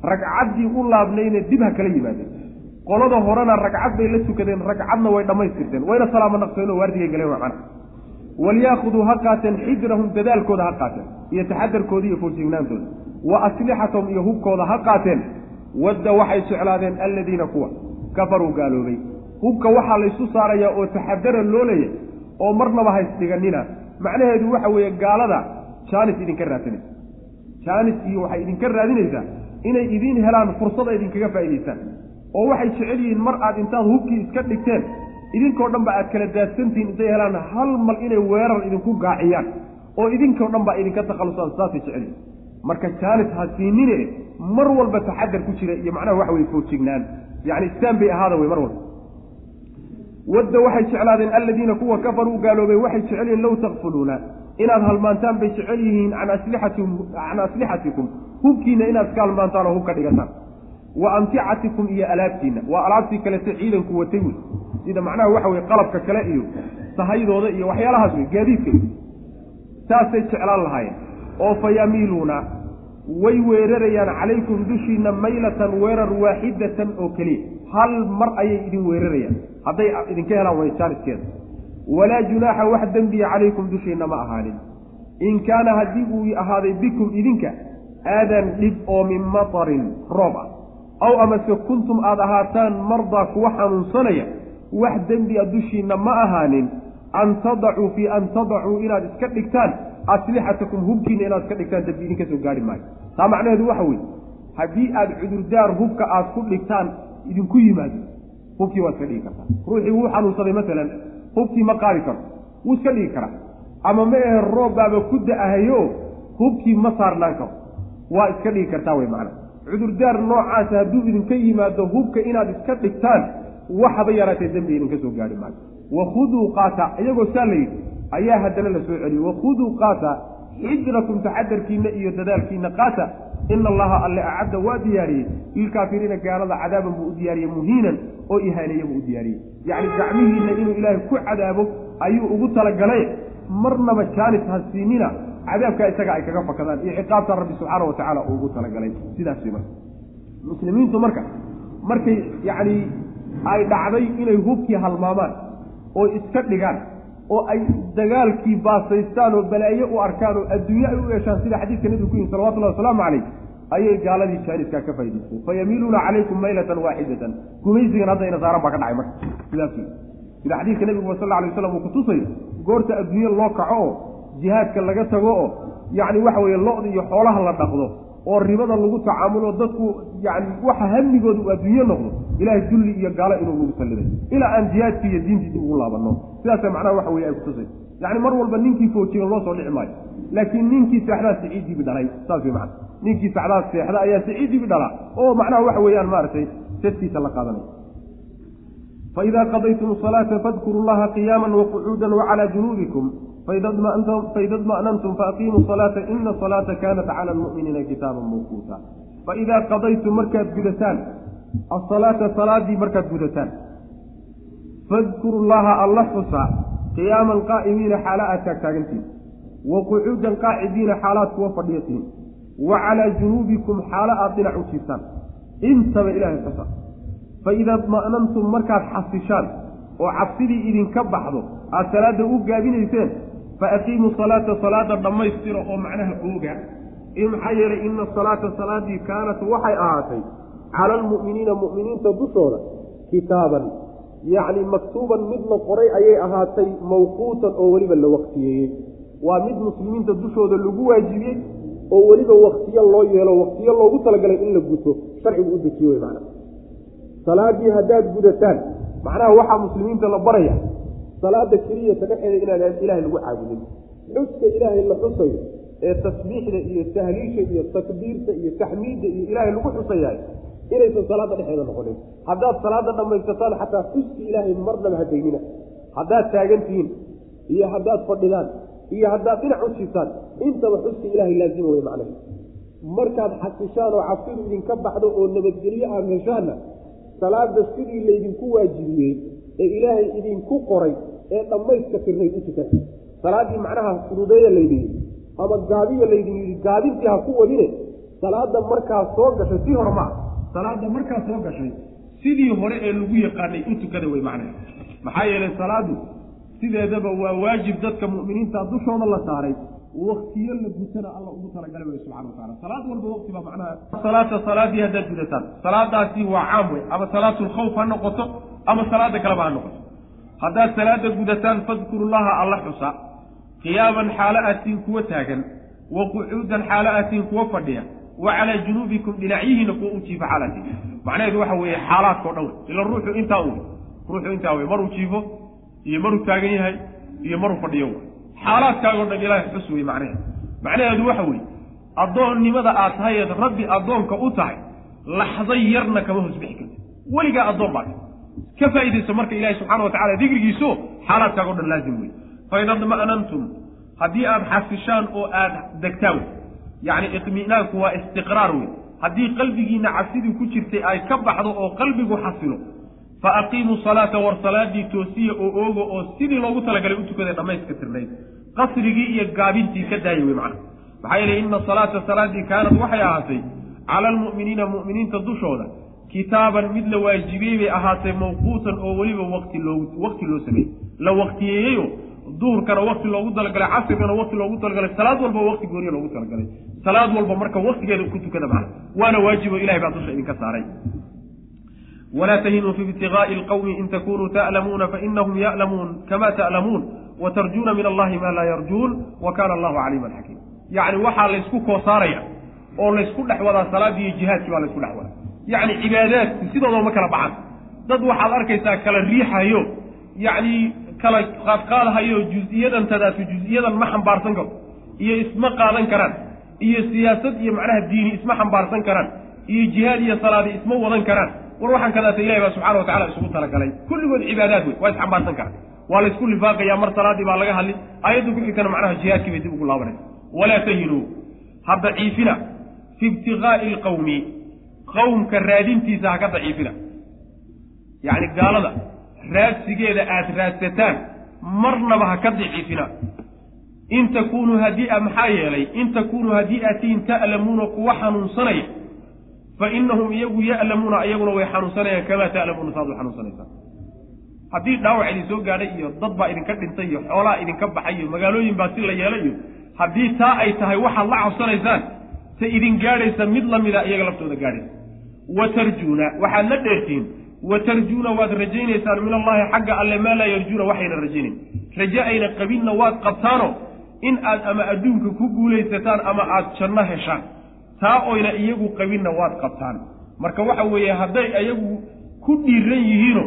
Ragcaddii u laabnaydna dib ha kala yimaadeen qolada horena ragcad bay la tukadeen ragcadna way dhammaystirteen. Wayna salaamo naqseenoo waardigay galeen macana walyaakuduu ha qaateen xijrahum dadaalkooda ha qaateen iyo taxadarkooda iyo foorsignaantooda wa aslixatahum iyo hubkooda ha qaateen. Wadda waxay jeclaadeen alladiina kuwa. Kafaruu gaaloobay. Hubka waxaa laysu saarayaa oo taxadara loo leeyahy oo marnaba haysdhiganina macnaheedu waxa weeye gaalada jaanis idinka raadsanaysa jaanis iyo waxay idinka raadinaysaa inay idiin helaan fursada idinkaga faa'idaystaan oo waxay jecel yihiin mar aad intaad hubkii iska dhigteen idinkoo dhan ba aad kala daadsantihiin intay helaan hal mal inay weerar idinku gaaciyaan oo idinkoo dhan baa idinka takhallusaan saasay jecel yihiin marka jaanis ha mar walba taxadar ku jira iyo macnaha waxa weye foojignaan yacni istaan bay ahaada wey mar walba. Wadda waxay jeclaadeen alladiina kuwa kafaruu gaaloobay waxay jecel yihiin low takfuluuna inaad halmaantaan bay jecel yihiin can aslixatikum. Hubkiina inaad iska halmaantaan oo hub ka dhigataan wa amticatikum iyo alaabtiina waa alaabtii kalete ciidanku watay wey sida macnaha waxa weye qalabka kale iyo sahaydooda iyo waxyaalahaas wey gaadiidka saasay jeclaan lahaayeen. Oo fa yamiiluuna way weerarayaan calaykum dushiina maylatan weerar waaxidatan oo keliya. Hal mar ayay idin weerarayaan. Hadday idinka helaan wayjaaniskeeda walaa junaaxa wax dembiya calaykum dushiina ma ahaanin. In kaana haddii uu ahaaday bikum idinka aadan dhib oo min matarin roob ah aw amase kuntum aada ahaataan mardaa kuwa xanuunsanaya wax dembiya dushiina ma ahaanin. An tadacuu fii an tadacuu inaad iska dhigtaan aslixatakum hubkiina inaad iska dhigtaan dembi idinka soo gaari maayo. Taa macnaheedu waxa weeye haddii aad cudurdaar hubka aad ku dhigtaan idinku yimaado. Hubkii waad iska dhigi kartaa. Ruuxii wuu xanuunsaday masalan hubkii ma qaadi karo wuu iska dhigi karaa. Ama ma ahe roobbaaba ku da'ahayo hubkii ma saarnaan karo. Waa iska dhigi kartaa wey macana cudurdaar noocaasa hadduu idinka yimaado hubka inaad iska dhigtaan waxaba yaraatee dembi idinka soo gaari maayo. Wakhuduu qaata iyagoo saa la yidhi ayaa haddana la soo celiyey wakhuduu qaata xijrakum taxadarkiina iyo dadaalkiina qaata ina allaha alle acadda waa diyaariyey. Lilkaafiriina gaalada cadaaban buu u diyaariyey muhiinan oo ihaaneeye buu u diyaariyey. Yacni gacmihiina inuu ilaahay ku cadaabo ayuu ugu talagalay. Marnaba jaanis ha siinina cadaabkaa isaga ay kaga fakadaan iyo ciqaabta rabbi subxaana wa tacala uu ugu talagalay. Sidaas wey marka. Muslimiintu marka markay yacni ay dhacday inay hubkii halmaamaan oo iska dhigaan oo ay dagaalkii baasaystaan oo balaaye u arkaan oo adduunye ay u yeeshaan sida xadiidka nabigu ku yihi salawatullahi wasalaamu calayh ayay gaaladii jaaniskaa ka faa'idaysteen fayamiiluuna calaykum maylatan waaxidatan gumaysigan hadda ina saaran baa ka dhacay marka. Sidaas sida xadiidka nebigu sal alay waslam uu kutusayo goorta adduunye loo kaco oo jihaadka laga tago oo yacni waxa weeye lo-da iyo xoolaha la dhaqdo oo ribada lagu tacaamulo dadku yani waxa hamigooda uu noqdo ilahay dulli iyo gaalo inuu nagu salliday ilaa aan jihaadkii iyo diintiisa ugu laabanno. Sidaasa macnaha waxa weye ay kutusay yani mar walba ninkii foojigan loo soo dhici maayo. Laakiin ninkii seexdaa siciidiibi dhalay saas wey macana ninkii sacdaa seexda ayaa siciidiibi dhalaa oo macnaha waxa weeyaan maaragtay sadkiisa la qaadanaya faida qadaytum salaata fadkuru llaha qiyaama waqucuuda wacalaa junuubikum faida dma'nantum faaqiimuu salaata ina salaata kaanat cala almu'miniina kitaaban mawquuta faidaa qadaytum markaad gudataan asalaata salaadii markaad gudataan fadkuru llaha alla xusa qiyaaman qaa'imiina xaala aad taagtaagantihin wa qucuudan qaacidiina xaalaad kuwa fadhiyatiin wa calaa junuubikum xaalo aad dhinac u jiiftaan intaba ilaahay xusa faidaa dma'nantum markaad xasishaan oo cabsidii idinka baxdo aad salaadda u gaabinayseen fa aqiimuu salaata salaada dhammaystira oo macnaha ooga maxaa yeelay ina salaata salaadii kaanat waxay ahaatay cala almu'miniina mu'miniinta dushooda kitaaban yacni maktuuban mid la qoray ayay ahaatay mawquutan oo weliba la waktiyeeyey waa mid muslimiinta dushooda lagu waajibiyey oo weliba waktiyo loo yeelo waktiyo loogu talagalay in la guto sharcigu u dejiye wey macnaa salaadii haddaad gudataan macnaha waxaa muslimiinta la baraya salaada keliyata dhexeeda inaan ilaahay lagu caabudin xuska ilaahay la xusayo ee tasbiixda iyo tahliisha iyo takbiirta iyo taxmiidda iyo ilaahay lagu xusayahay inaysan salaada dhexeeda noqonin. Haddaad salaada dhammaysataan xataa xuski ilaahay marnaba hadaynina haddaad taagantihiin iyo haddaad fadhidaan iyo haddaad dhinac u jiiftaan intaba xuska ilaahay laazima wey macnaha markaad xasishaan oo cabsidu idinka baxdo oo nabadgelyo aad heshaanna salaada sidii laydinku waajibiyey ee ilaahay idinku qoray ee dhammayska tirnayd u tukan salaaddii macnaha fududeeya laydin yidhi ama gaabiya laydin yidhi gaabintii ha ku wadine salaada markaa soo gashay sii hore maa salaada markaa soo gashay sidii hore ee lagu yaqaanay u tukada wey macnaha. Maxaa yeelay salaadu sideedaba waa waajib dadka mu'miniinta dushooda la saaray. Waktiyo la gutana alla ugu talagalay wey subxana wa taala salaad walba waqti baa macnaha. Salaata salaadii haddaad gudataan salaadaasi waa caam wey ama salaatulkhawf ha noqoto ama salaada kaleba ha noqoto haddaad salaada gudataan fadkurullaha alla xusa. Qiyaaman xaalo aatiin kuwa taagan wa qucuudan xaalo aatiin kuwa fadhiya wa calaa junuubikum dhinacyihiina kuwa u jiifa xaalaati. Macnaheedu waxa weeye xaalaadkao dhan wey ila ruuxu intaa u ruuxu intaa wey maruu jiifo iyo maruu taagan yahay iyo maruu fadhiyo wey xaalaadkaagoo dhan ilaahay xus wey macnaheedu. Macnaheedu waxa weeye addoonnimada aad tahay eed rabbi addoonka u tahay laxdo yarna kama hoos bixi karti weligaa addoon baa ka faaidayso marka ilahi subxana watacala dikrigiiso xaalaadkaago dhan laazim wey faida dma'nantum haddii aada xasishaan oo aada degtaan yacni iطminaanku waa istiqraar wey haddii qalbigiina cabsidii ku jirtay ay ka baxdo oo qalbigu xasilo fa aqiimuu salaata war salaadii toosiya oo oogo oo sidii loogu talagalay u tukaday dhammayska tirnayd. Qasrigii iyo gaabintii ka daaya wey macna. Maxaa yeelay ina salaata salaadii kaanad waxay ahaatay cala almu'miniina mu'miniinta dushooda kitaaban mid la waajibiyey bay ahaatee mawquutan oo weliba wati loo wakti loo sameeyey. La waktiyeeyeyo duhurkana wakti loogu talagalay casirkana wakti loogu talagalay salaad walba wakti gooniya loogu talagalay. Salaad walba marka waktigeeda ku tukada macna waana waajibo ilahay baa dusha idinka saaray. Walaa tahinuu fi ibtigaai alqawmi in takunuu ta'lamuuna fainahum ya'lamuun kama ta'lamuun watarjuuna min allahi ma laa yarjuun wa kana allahu caliiman xakiim. Yacni waxaa laysku koosaaraya oo laysku dhex wadaa salaadii iyo jihaadkii baa laysku dhex wadaa yacni cibaadaadku sidoodaba ma kala baxan. Dad waxaad arkaysaa kala riixayo yacni kala qaadqaadhayo juz-iyadan tadaatu juz-iyadan ma xambaarsan karo iyo isma qaadan karaan iyo siyaasad iyo macnaha diini isma xambaarsan karaan iyo jihaad iyo salaadi isma wadan karaan. War waxaan kadaata ilahi baa subxana wa tacala isugu talagalay. Kulligood cibaadaad wey waa isxambaarsan karaan. Waa laysku lifaaqaya mar salaadii baa laga hadli aayaddu ku xigtana macnaha jihaadkii bay dib ugu laabanaysa walaa tahinuu ha daciifina fi ibtigaai alqawmi qawmka raadintiisa ha ka daciifina. Yacni gaalada raadsigeeda aada raadsataan marnaba ha ka daciifina. In takunuu haddii a maxaa yeelay in takunuu haddii atiin ta'lamuuna kuwa xanuunsanaya fa inahum iyagu ya'lamuuna iyaguna way xanuunsanayaan kamaa ta'lamuuna saad u xanuunsanaysaan haddii dhaawac idin soo gaadhay iyo dad baa idinka dhintay iyo xoolaa idinka baxay iyo magaalooyin baa si la yeelay iyo haddii taa ay tahay waxaad la cabsanaysaan se idin gaadhaysa mid lamida iyaga laftooda gaadhaysa wa tarjuuna waxaad la dheertihiin wa tarjuuna waad rajaynaysaan min allahi xagga alle maa laa yarjuuna waxayna rajaynayn raje ayna qabinna waad qabtaano in aad ama adduunka ku guulaysataan ama aad janno heshaan. Taa oyna iyagu qabinna waad qabtaan. Marka waxa weeye hadday iyagu ku dhiiran yihiino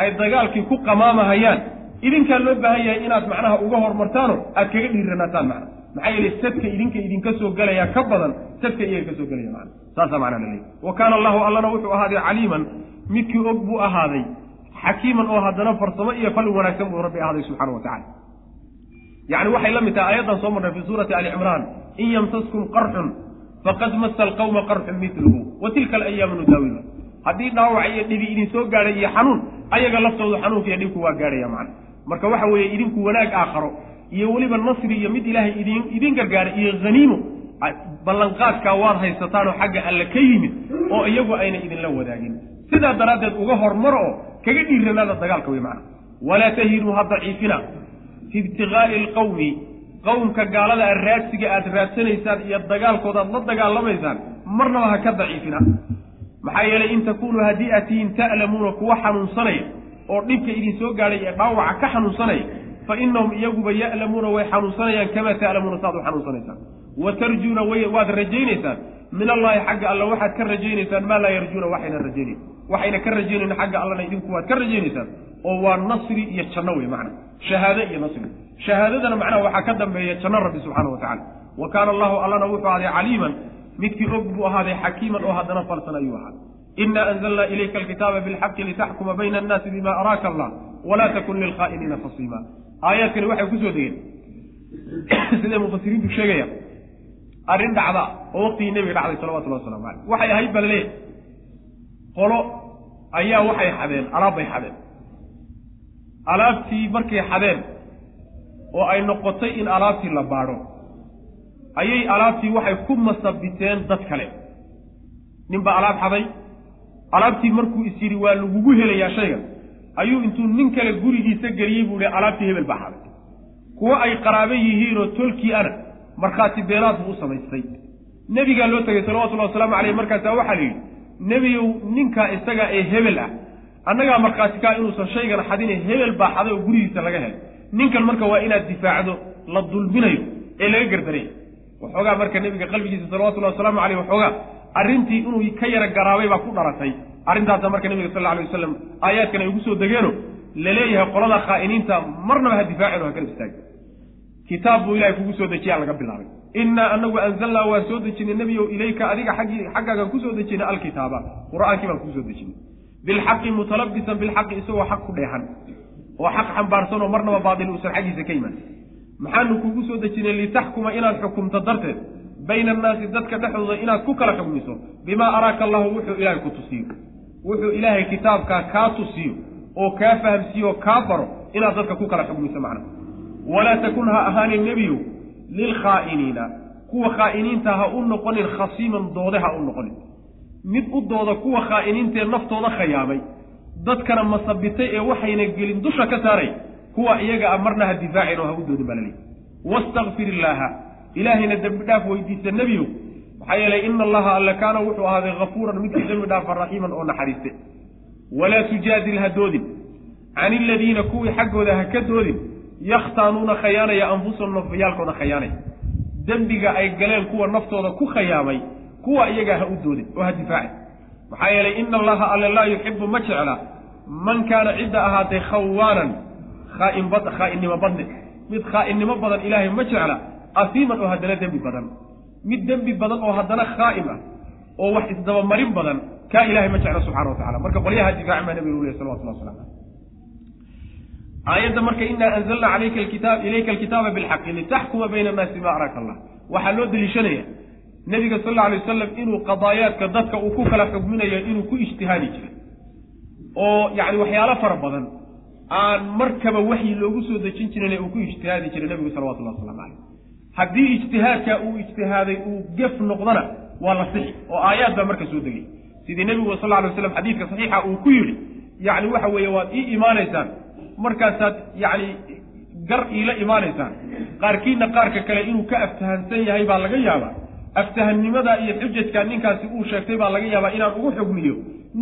ay dagaalkii ku qamaamahayaan idinkaa loo baahan yahay inaad macnaha uga hormartaano aad kaga dhiiranaataan macna maxaa yeele sadka idinka idinka soo gelaya ka badan sadka iyaga ka soo gelaya macna saasaa macnaa la leeyahy wa kaana allahu allana wuxuu ahaaday caliiman midkii og buu ahaaday xakiiman oo haddana farsamo iyo fal wanaagsan buu rabbi ahaaday subxana wa tacala yacni waxay la mid tahay aayaddan soo marnay fi suurati ali cimraan in yamsaskum qarxun faqad masa alqawma qarxun mitluhu wa tilka alayaamu nudaawilu haddii dhaawac iyo dhibi idin soo gaadhay iyo xanuun ayaga laftoodu xanuunka iyo dhibku waa gaadhaya macna. Marka waxa weeye idinku wanaag aakharo iyo weliba nasri iyo mid ilaahay idin idin gargaara iyo haniimo ballanqaadkaa waad haysataanoo xagga alle ka yimid oo iyagu ayna idinla wadaagin. Sidaa daraaddeed uga hormaro oo kaga dhiiranaada dagaalka wey macna. Walaa tahinuu ha daciifina. Fi ibtiqaa'i alqawmi qowmka gaalada raadsiga aad raadsanaysaan iyo dagaalkooda aad la dagaalamaysaan marnaba ha ka daciifina. Maxaa yeelay in takunuu haddii aad tihiin ta'lamuuna kuwa xanuunsanaya oo dhibka idin soo gaadhay ee dhaawaca ka xanuunsanaya fa inahum iyaguba ya'lamuuna way xanuunsanayaan kamaa ta'lamuuna saaad u xanuunsanaysaan wa tarjuuna waad rajaynaysaan. Min allahi xagga alla waxaad ka rajaynaysaan maa laa yarjuuna waxayna rajaynayn waxayna ka rajaynayn xagga allana idinku waad ka rajaynaysaan. Oo waa nasri iyo janno wey macna. Shahaade iyo nasri. Shahaadadana macnaha waxaa ka dambeeya janno rabbi subxaana wa tacala wa kaana allahu allana wuxuu ahaaday caliiman. Midkii og buu ahaaday xakiiman oo haddana falsan ayuu ahaaday ina anzalna ilayka alkitaaba bilxaqi litaxkuma bayna annaasi bima araaka allah walaa takun lilkhaa'iniina fasiima aayaadkani waxay ku soo degeen. Siday mufasiriintu sheegayaan arrin dhacda oo waqtigii nebiga dhacday salawatullahi waslamu caleyh waxay ahayd laleeyahy qolo ayaa waxay xadeen alaab bay xadeen. Alaabtii markay xadeen oo ay noqotay in alaabtii la baadho ayay alaabtii waxay ku masabiteen dad kale. Nin baa alaab xaday alaabtii markuu is yidhi waa lagugu helayaa shayga. Ayuu intuu nin kale gurigiisa geliyey buu ihi alaabtii hebel baa xaday. Kuwo ay qaraabo yihiinoo tolkii ana markhaati beenaad buu u samaystay. Nebigaa loo tegay salawatullahi wasalaamu caleyh markaasaa waxaa la yidhi nebiyow ninkaa isaga ee hebel ah annagaa markhaati kaa inuusan shaygan xadine hebel baa xaday oo gurigiisa laga helay. Ninkan marka waa inaad difaacdo la dulminayo ee laga gardaray waxoogaa marka nebiga qalbigiisa salawatullahi wasalaamu caleyh waxoogaa arrintii inuu ka yara garaabay baa ku dhalatay arrintaasa marka nebiga sal alla alay wasalam aayaadkan ay ugu soo degeeno la leeyahay qolada khaa'iniinta marnaba ha difaacin oo ha kala istaagin kitaab buu ilahay kugu soo dejiyaa laga bilaabay. Innaa anagu anzalnaa waan soo dejinay nebiyow ilayka adiga xaggii xaggaagaan ku soo dejinay alkitaaba. Qur'aankii baan ku soo dejinay. Bilxaqi mutalabisan bilxaqi isagoo xaq ku dheexan oo xaq xambaarsan oo marnaba baatil uusan xaggiisa ka imaan. Maxaanu kugu soo dejinay litaxkuma inaad xukumto darteed bayna annaasi dadka dhexdooda inaad ku kala xugmiso bimaa araaka allahu wuxuu ilaahay ku tusiyo. Wuxuu ilaahay kitaabkaa kaa tusiyo oo kaa fahamsiiyo oo kaa baro inaad dadka ku kala xugmiso macna walaa takun ha ahaanin nebiyu lilkhaa'iniina kuwa khaa'iniinta ha u noqonin khasiiman doode ha u noqonin mid u dooda kuwa khaa'iniintaee naftooda khayaamay dadkana masabitay ee waxayna gelin dusha ka saaray kuwa iyaga a marna ha difaacin oo ha u doodin baa laleeyahy wastakfir illaaha ilaahayna dembi dhaaf weydiisa nebiyow maxaa yeelay ina allaha alle kaana wuxuu ahaaday hafuuran midkii dembi dhaafa raxiiman oo naxariiste walaa tujaadil ha doodin can iladiina kuwii xaggooda ha ka doodin yakhtaanuuna khayaanaya anfusahum nafyaalkooda khayaanaya dembiga ay galeen kuwa naftooda ku khayaamay kuwa iyagaa ha u doodin oo ha difaacin maxaa yeelay ina allaha alle laa yuxibu ma jecla. Man kaana cidda ahaatay khawaanan khaainbad khaainnimo badne. Mid khaainnimo badan ilaahay ma jecla asiiman oo haddana dembi badan. Mid dembi badan oo haddana khaa'im ah oo wax isdabamarin badan kaa ilahay ma jecla subxana wa tacala marka qolyaha difaacin baa nabiga u ley salawatullah waslamu aleyh aayadda marka inaa anzalna alayka alkitaab ilayka alkitaaba bilxaqi litaxkuma bayna annaasi bima araaka allah waxaa loo deliishanaya nebiga sal alla alay wasalam inuu qadaayaadka dadka uu ku kala xugminayo inuu ku ijtihaadi jiray. Oo yacni waxyaalo fara badan aan markaba waxyi loogu soo dejin jirin uu ku ijtihaadi jiray nebigu salawatullahi waslamu caleyh haddii ijtihaadka uu ijtihaaday uu gef noqdana waa la sixi oo aayaad baa marka soo degay. Sidii nebigu sal lla alay waslam xadiidka saxiixa uu ku yidhi yacni waxa weeye waad ii imaanaysaan markaasaad yacni gar iila imaanaysaan. Qaarkiina qaarka kale inuu ka aftahansan yahay baa laga yaabaa. Aftahannimada iyo xujajka ninkaasi uu sheegtay baa laga yaabaa inaan ugu xugmiyo.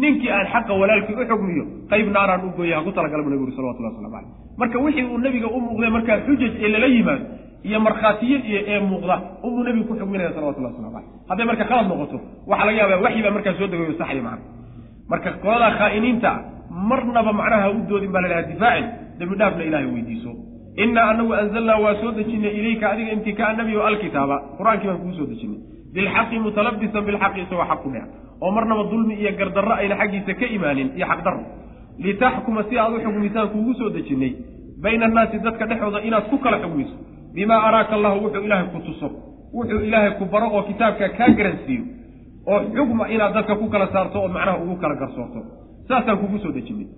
Ninkii aan xaqa walaalkii u xugmiyo qayb naaraan u gooya ha ku talagala bu nabigu uri salawatullah waslamu caleyh marka wixii uu nebiga u muuqday markaa xujaj ee lala yimaado iyo markhaatiye iyo ee muuqda unbuu nebigu ku xugminaya salawatullah waslamu caleyh hadday marka khalad noqoto waxaa laga yaabaa waxyi baa markaa soo degayo saxaya macna marka qoladaa khaa'iniinta marnaba macnaha u doodin baa la dhaha difaacin dembi dhaafna ilahay weydiiso. Innaa anagu anzalnaa waa soo dejinay ilayka adiga intikaa nabiyo alkitaaba. Qur'aankii baan kuu soo dejinay. Bilxaqi mutalabisan bilxaqi isagoo xaq ku dheh oo marnaba dulmi iyo gardarro ayna xaggiisa ka imaanin iyo xaqdarro litaxkuma si aad u xugmisaan kuugu soo dejinnay bayna annaasi dadka dhexooda inaad ku kala xugmiso. Bimaa araaka allahu wuxuu ilaahay ku tuso. Wuxuu ilaahay ku baro oo kitaabka kaa garansiiyo. Oo xugma inaad dadka ku kala saarto oo macnaha ugu kala garsoorto saasaan kugu soo dejinnay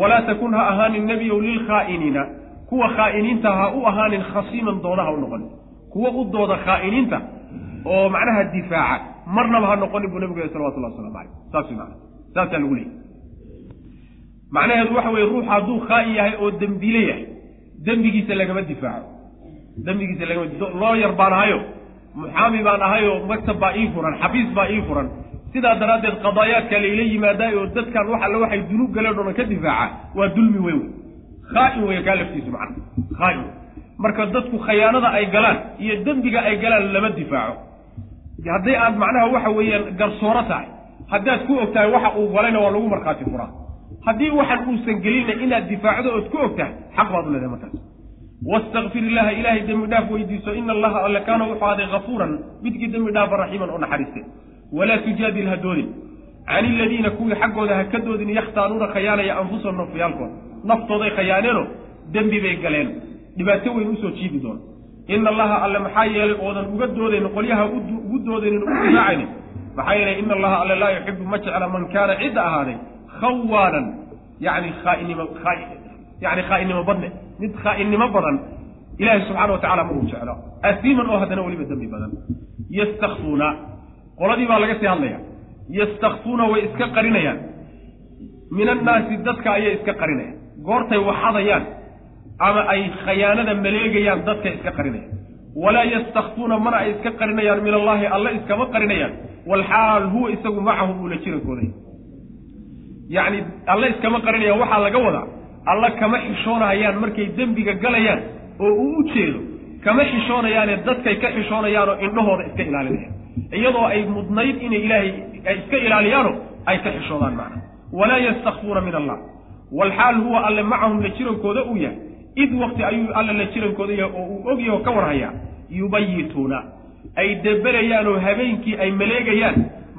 walaa takun ha ahaanin nebiyow lilkhaa'iniina kuwa khaa'iniinta ha u ahaanin khasiiman dooda ha u noqonin kuwa u dooda khaa'iniinta oo macnaha difaaca marnaba ha noqonin buu nebigu yhi salawatullah waslamu caleyh saas way macana saasaa lagu leeyay macnaheedu waxa weye ruux hadduu khaa'in yahay oo dembiile yahay dembigiisa lagama difaaco. Dembigiisa lagama looyar baan ahayo muxaami baan ahayoo maktab baa ii furan xafiis baa ii furan sidaa daraaddeed qadaayaadka layla yimaadaay oo dadkan wax alle waxay dunuub galeen o dhan ka difaaca waa dulmi weyn wey khaa'in wey kaa laftiisu macna. Khaa'in wey marka dadku khayaanada ay galaan iyo dembiga ay galaan lama difaaco. Hadday aad macnaha waxa weeyaan garsooro tahay haddaad ku og tahay waxa uu galayna waa lagu markhaati furaa. Haddii waxaan uusan gelinna inaad difaacdo ood ku og tahay xaq baad u leedahay markaas. Wastakfir illaha ilaahay dembi dhaaf weydiiso ina allaha alle kaana wuxuu aday kafuuran midkii dembi dhaafa raxiiman oo naxariiste walaa tujaadil ha doodin can iladiina kuwii xaggooda ha ka doodin yakhtaanuuna khayaanaya anfusahum nafyaalkooda naftooday khayaaneenoo dembi bay galeen. Dhibaato weyn u soo jiibi doona ina allaha alle maxaa yeelay oodan uga doodaynin qolyaha ugu doodaynin u difaacaynin maxaa yeelay ina allaha alle laa yuxibu ma jecla man kaana cidda ahaaday khawaanan yani khaainimo yani khaainnimo badne. Mid khaainnimo badan ilahay subxana wa tacala ma uu jeclo. Asiiman oo haddana weliba dembi badan. Yastakfuuna qoladii baa laga sii hadlaya yastakfuuna way iska qarinayaan. Min annaasi dadka ayay iska qarinayaan. Goortay waxadayaan ama ay khayaanada maleegayaan dadkay iska qarinayaan. Walaa yastakfuuna mana ay iska qarinayaan min allaahi alle iskama qarinayaan. Walxaal huwa isagu macahum uula jirankooday. Yacni alle iskama qarinayaan waxaa laga wadaa alla kama xishoonayaan markay dembiga galayaan oo uu u jeedo kama xishoonayaane dadkay ka xishoonayaanoo indhahooda iska ilaalinayaan iyadoo ay mudnayd inay ilaahay ay iska ilaaliyaano ay ka xishoodaan macna. Walaa yastakfuuna min allah. Walxaal huwa alle macahum la jirankooda uu yahay. Id wakti ayuu alle la jirankooda yahay oo uu ogyaho ka warhayaa yubayituuna ay deberayaan oo habeenkii ay maleegayaan.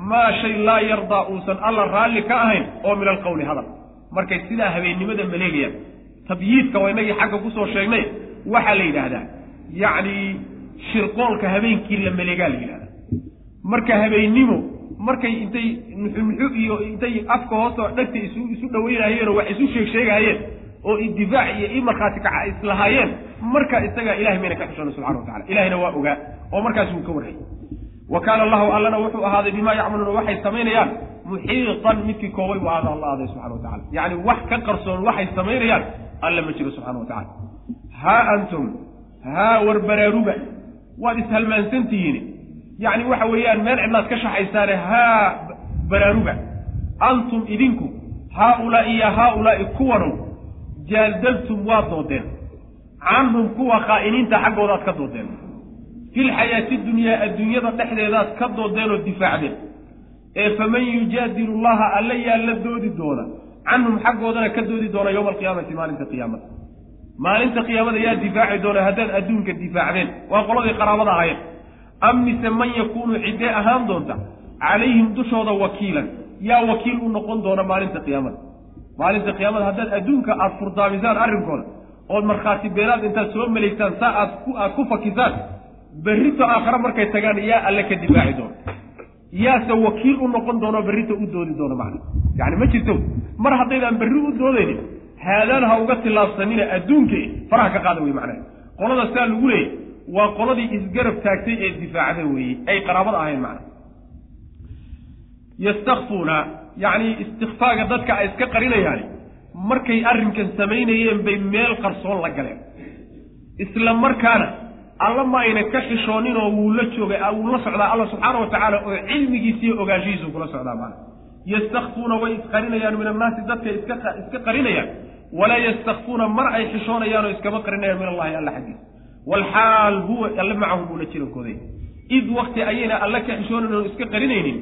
Maa shay laa yardaa uusan alla raalli ka ahayn oo min alqowli hadal. Markay sidaa habeennimada maleegayaan. Tabyiidka waa inagii xagga ku soo sheegnay waxaa la yidhaahdaa. Yacni shirqoolka habeenkii la maleegaa la yidhahdaa marka habeennimo markay intay nuxunuxu iyo intay afka hoosta dhegta isu isu dhaweynahayeen oo wax isu sheeg sheegahayeen oo idifaac iyo i markhaati kaca islahaayeen marka isagaa ilahay mayna ka xishoona subxana wa tacala ilahayna waa ogaa oo markaas wuu ka warhayay wa kaana allahu allana wuxuu ahaaday bimaa yacmaluuna waxay samaynayaan muxiitan midkii koobay buu aada alla aaday subxana wa tacala yacni wax ka qarsoon waxay samaynayaan alla ma jiro subxana wa tacala haa antum haa war baraaruga waad ishalmaansan tihiin yacni waxa weeyaan meel cidnaad ka shaxaysaane haa baraaruga antum idinku haa-ulaa'i iyo haa-ulaa'i kuwanow jaadaltum waad doodeen. Canhum kuwa khaa'iniinta xaggoodaad ka doodeen. Filxayaati dunyaa adduunyada dhexdeedaad ka doodeen oo difaacdeen. Ee faman yujaadilu llaha alla yaa la doodi doona. Canhum xaggoodana ka doodi doona yowma alqiyaamati maalinta qiyaamada. Maalinta qiyaamada yaa difaaci doona haddaad adduunka difaacdeen. Waa qoladii qaraabada ahayen am mise man yakuunu ciddee ahaan doonta calayhim dushooda wakiilan. Yaa wakiil u noqon doona maalinta qiyaamada. Maalinta qiyaamada haddaad adduunka aada furdaamisaan arrinkooda ood markhaati beelaad intaad soo maleysaan saa aad ku aad ku fakisaan berrito aakhare markay tagaan yaa alle ka difaaci doona. Yaase wakiil u noqon doono berrito u doodi doono macna yacni ma jirto mar haddaydaan berri u doodaynin haadaan ha uga tillaabsanina adduunka faraha ka qaada wey macnaha qolada saa lagu leeyay waa qoladii isgarab taagtay ee difaacda weeye. Ay qaraabada ahayn macna yastakfuuna yacni istikfaaga dadka ay iska qarinayaani markay arrinkan samaynayeen bay meel qarsoon la galeen. Isla markaana alla ma ayna ka xishoonin oo wuu la joogay wuu la socdaa alla subxaana wa tacaala oo cilmigiisa iyo ogaanshihiisu kula socdaa maana yastakfuuna way isqarinayaan min annaasi dadkay iska iska qarinayaan. Walaa yastakfuuna mar ay xishoonayaan oo iskama qarinayaan min allahi alla xaggiisa walxaal huwa alle macahum uula jirankooday id wakti ayayna alle ka xishoonayn oon iska qarinaynin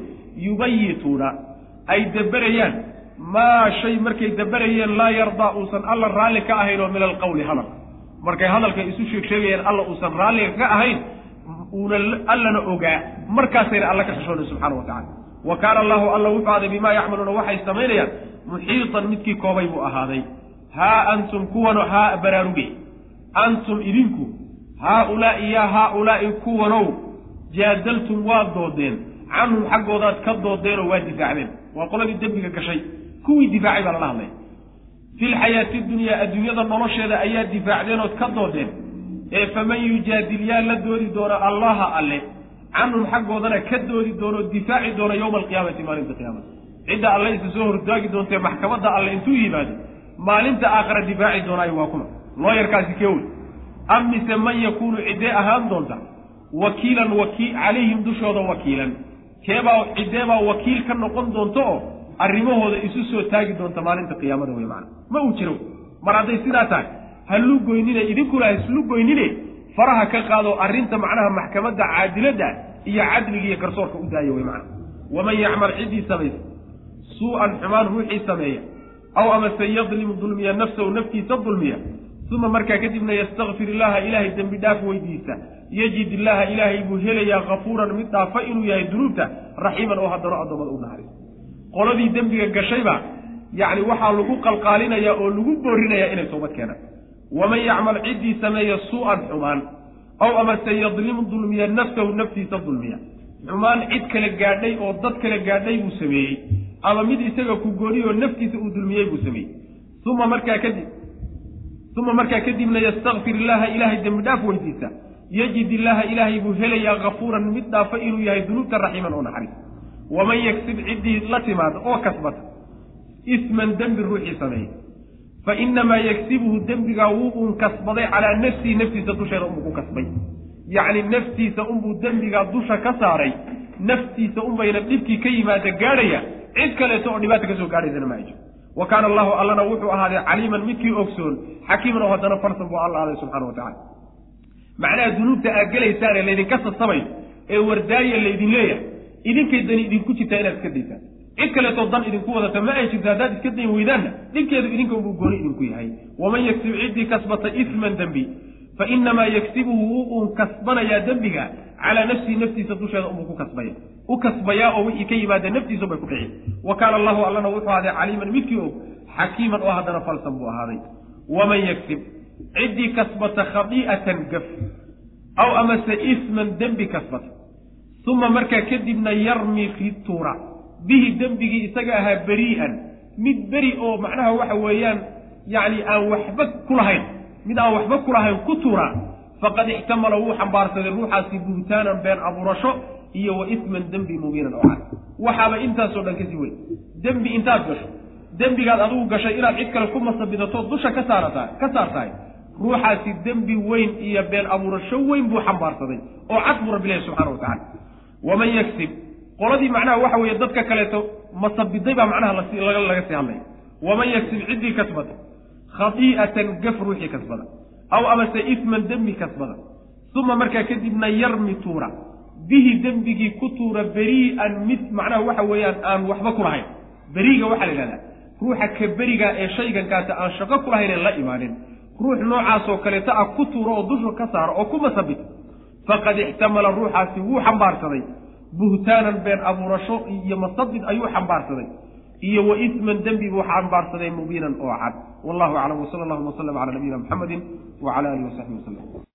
yubayituuna ay daberayaan maa shay markay daberayeen laa yardaa uusan alla raalli ka ahayn oo min alqawli hadal markay hadalka isu sheeg sheegayeen alla uusan raalliga ka ahayn uuna allana ogaa markaasayna alla ka xishoonayn subxana wa tacala wa kaana allahu alla wuxuu aaday bimaa yacmaluuna waxay samaynayaan muxiitan midkii koobay buu ahaaday haa antum kuwano haa baraaruge antum idinku haa-ulaa'i yaa haa-ulaa'i kuwanow jaadaltum waad doodeen. Canhum xaggoodaad ka doodeenoo waa difaacdeen. Waa qoladii dembiga gashay. Kuwii difaacay baa lala hadlaya fi lxayaati dunyaa adduunyada nolosheeda ayaa difaacdeen ood ka doodeen. Ee faman yujaadil yaa la doodi doona allaha alle. Canhum xaggoodana ka doodi doonoo difaaci doona yowma alqiyaamati maalinta qiyaamata cidda alle isa soo hortaagi doontee maxkamadda alle intuu yimaado maalinta aakhara difaaci doonaayo waa kuma. Looyarkaasi kee wey am mise man yakuunu ciddee ahaan doonta wakiilan wakii calayhim dushooda wakiilan. Keebaa ciddeebaa wakiil ka noqon doonta oo arrimahooda isu soo taagi doonta maalinta qiyaamada wey macana ma uu jiro mar hadday sidaa tahay ha lugoynine idinkuna ha islugoynine faraha ka qaado arrinta macnaha maxkamadda caadiladda iyo cadliga iyo garsoorka u daaya wey macana waman yacmal ciddii samaysa suu-an xumaan ruuxii sameeya aw amase yadlimu dulmiya nafsahu naftiisa dulmiya uma markaa kadibna yastakfir illaha ilaahay dembi dhaaf weydiisa. Yajid illaha ilaahay buu helayaa kafuuran mid dhaafa inuu yahay dunuubta raxiiman oo haddana addoommada u naxariis. Qoladii dembiga gashayba yacni waxaa lagu qalqaalinayaa oo lagu boorinayaa inay toobad keenaan. Waman yacmal ciddii sameeya suu-an xumaan aw amase yadlimu dulmiya nafsahu naftiisa dulmiya. Xumaan cid kale gaadhay oo dad kale gaadhay buu sameeyey ama mid isaga ku gooniyoo naftiisa uu dulmiyey buu sameeyey. Uma markaa kadib uma markaa kadibna yastakfir illaha ilaahay dembi dhaaf weydiisa yajid illaha ilaahay buu helayaa kafuuran mid dhaafa inuu yahay dunuubta raxiiman oo naxariis waman yagsib ciddii la timaada oo kasbata isman dembi ruuxii sameeyey fa inamaa yagsibuhu dembigaa wuu uun kasbaday calaa nafsihi naftiisa dusheeda unbuu ku kasbay yacni naftiisa unbuu dembigaa dusha ka saaray naftiisa unbayna dhibkii ka yimaada gaadhaya cid kaleeto oo dhibaata ka soo gaadhaysana ma ajo wa kaana allahu allana wuxuu ahaaday caliiman midkii ogsoon xakiiman oo haddana farsan buu alla aaday subxana wa tacala macnaha dunuubta aad gelaysaane laydinka sasabayo ee wardaaya laydin leeyahay idinkay dani idinku jirtaa inaad iska daysaan cid kaleetoo dan idinku wadata ma ay jirto haddaad iska dayn weydaanna dhibkeedu idinka unbuu gooni idinku yahay. Waman yagsib ciddii kasbata isman dembi fa inamaa yagsibuhu wuu uun kasbanayaa dembiga calaa nafsihi naftiisa dusheeda unbuu ku kasbaya u kasbayaa oo wixii ka yimaada naftiisa bay ku dhici wa kaana allahu allana wuxuu ahaaday caliiman midkii og xakiiman oo haddana falsan buu ahaaday waman yagsib ciddii kasbata khadii'atan gaf aw amase isman dembi kasbata uma markaa kadibna yarmi tuura bihi dembigii isaga ahaa berii'an mid beri oo macnaha waxa weeyaan yacni aan waxba ku lahayn mid aan waxba ku lahayn ku tuura faqad ixtamala wuu xambaarsaday ruuxaasi buhtaanan been abuurasho iyo wa isman dembi mubiinan oo cad. Waxaaba intaasoo dhan ka sii weyn. Dembi intaad gasho. Dembigaad adigu gashay inaad cid kale ku masabidato dusha ka saarata ka saartahay. Ruuxaasi dembi weyn iyo been abuurasho weyn buu xambaarsaday oo cad buu rabbilahi subxana wa tacala waman yagsib qoladii macnaha waxa weeye dadka kaleeto masabiday baa macnaha laga sii hadlaya waman yagsib ciddii kasbada khadii'atan gaf ruuxii kasbada aw amase isman dembi kasbada uma markaa kadibna yarmi tuura. Bihi dembigii ku tuura berii'an mid macnaha waxa weeyaan aan waxba ku lahayn. Beriiga waxaa la yidhahdaa ruuxa ka beriga ee shaygankaasi aan shaqo ku lahayn la imaanin. Ruux noocaasoo kaleeto ah ku tuuro oo dusha ka saaro oo ku masabita faqad ixtamala ruuxaasi wuu xambaarsaday. Buhtaanan been abuurasho iyo masabid ayuu xambaarsaday. Iyo wa isman dembi buu xambaarsaday mubiinan oo cad wallahu aclam wsala allahuma waslama cala nabiyina muxamedin wacala alihi wasaxbi wasalam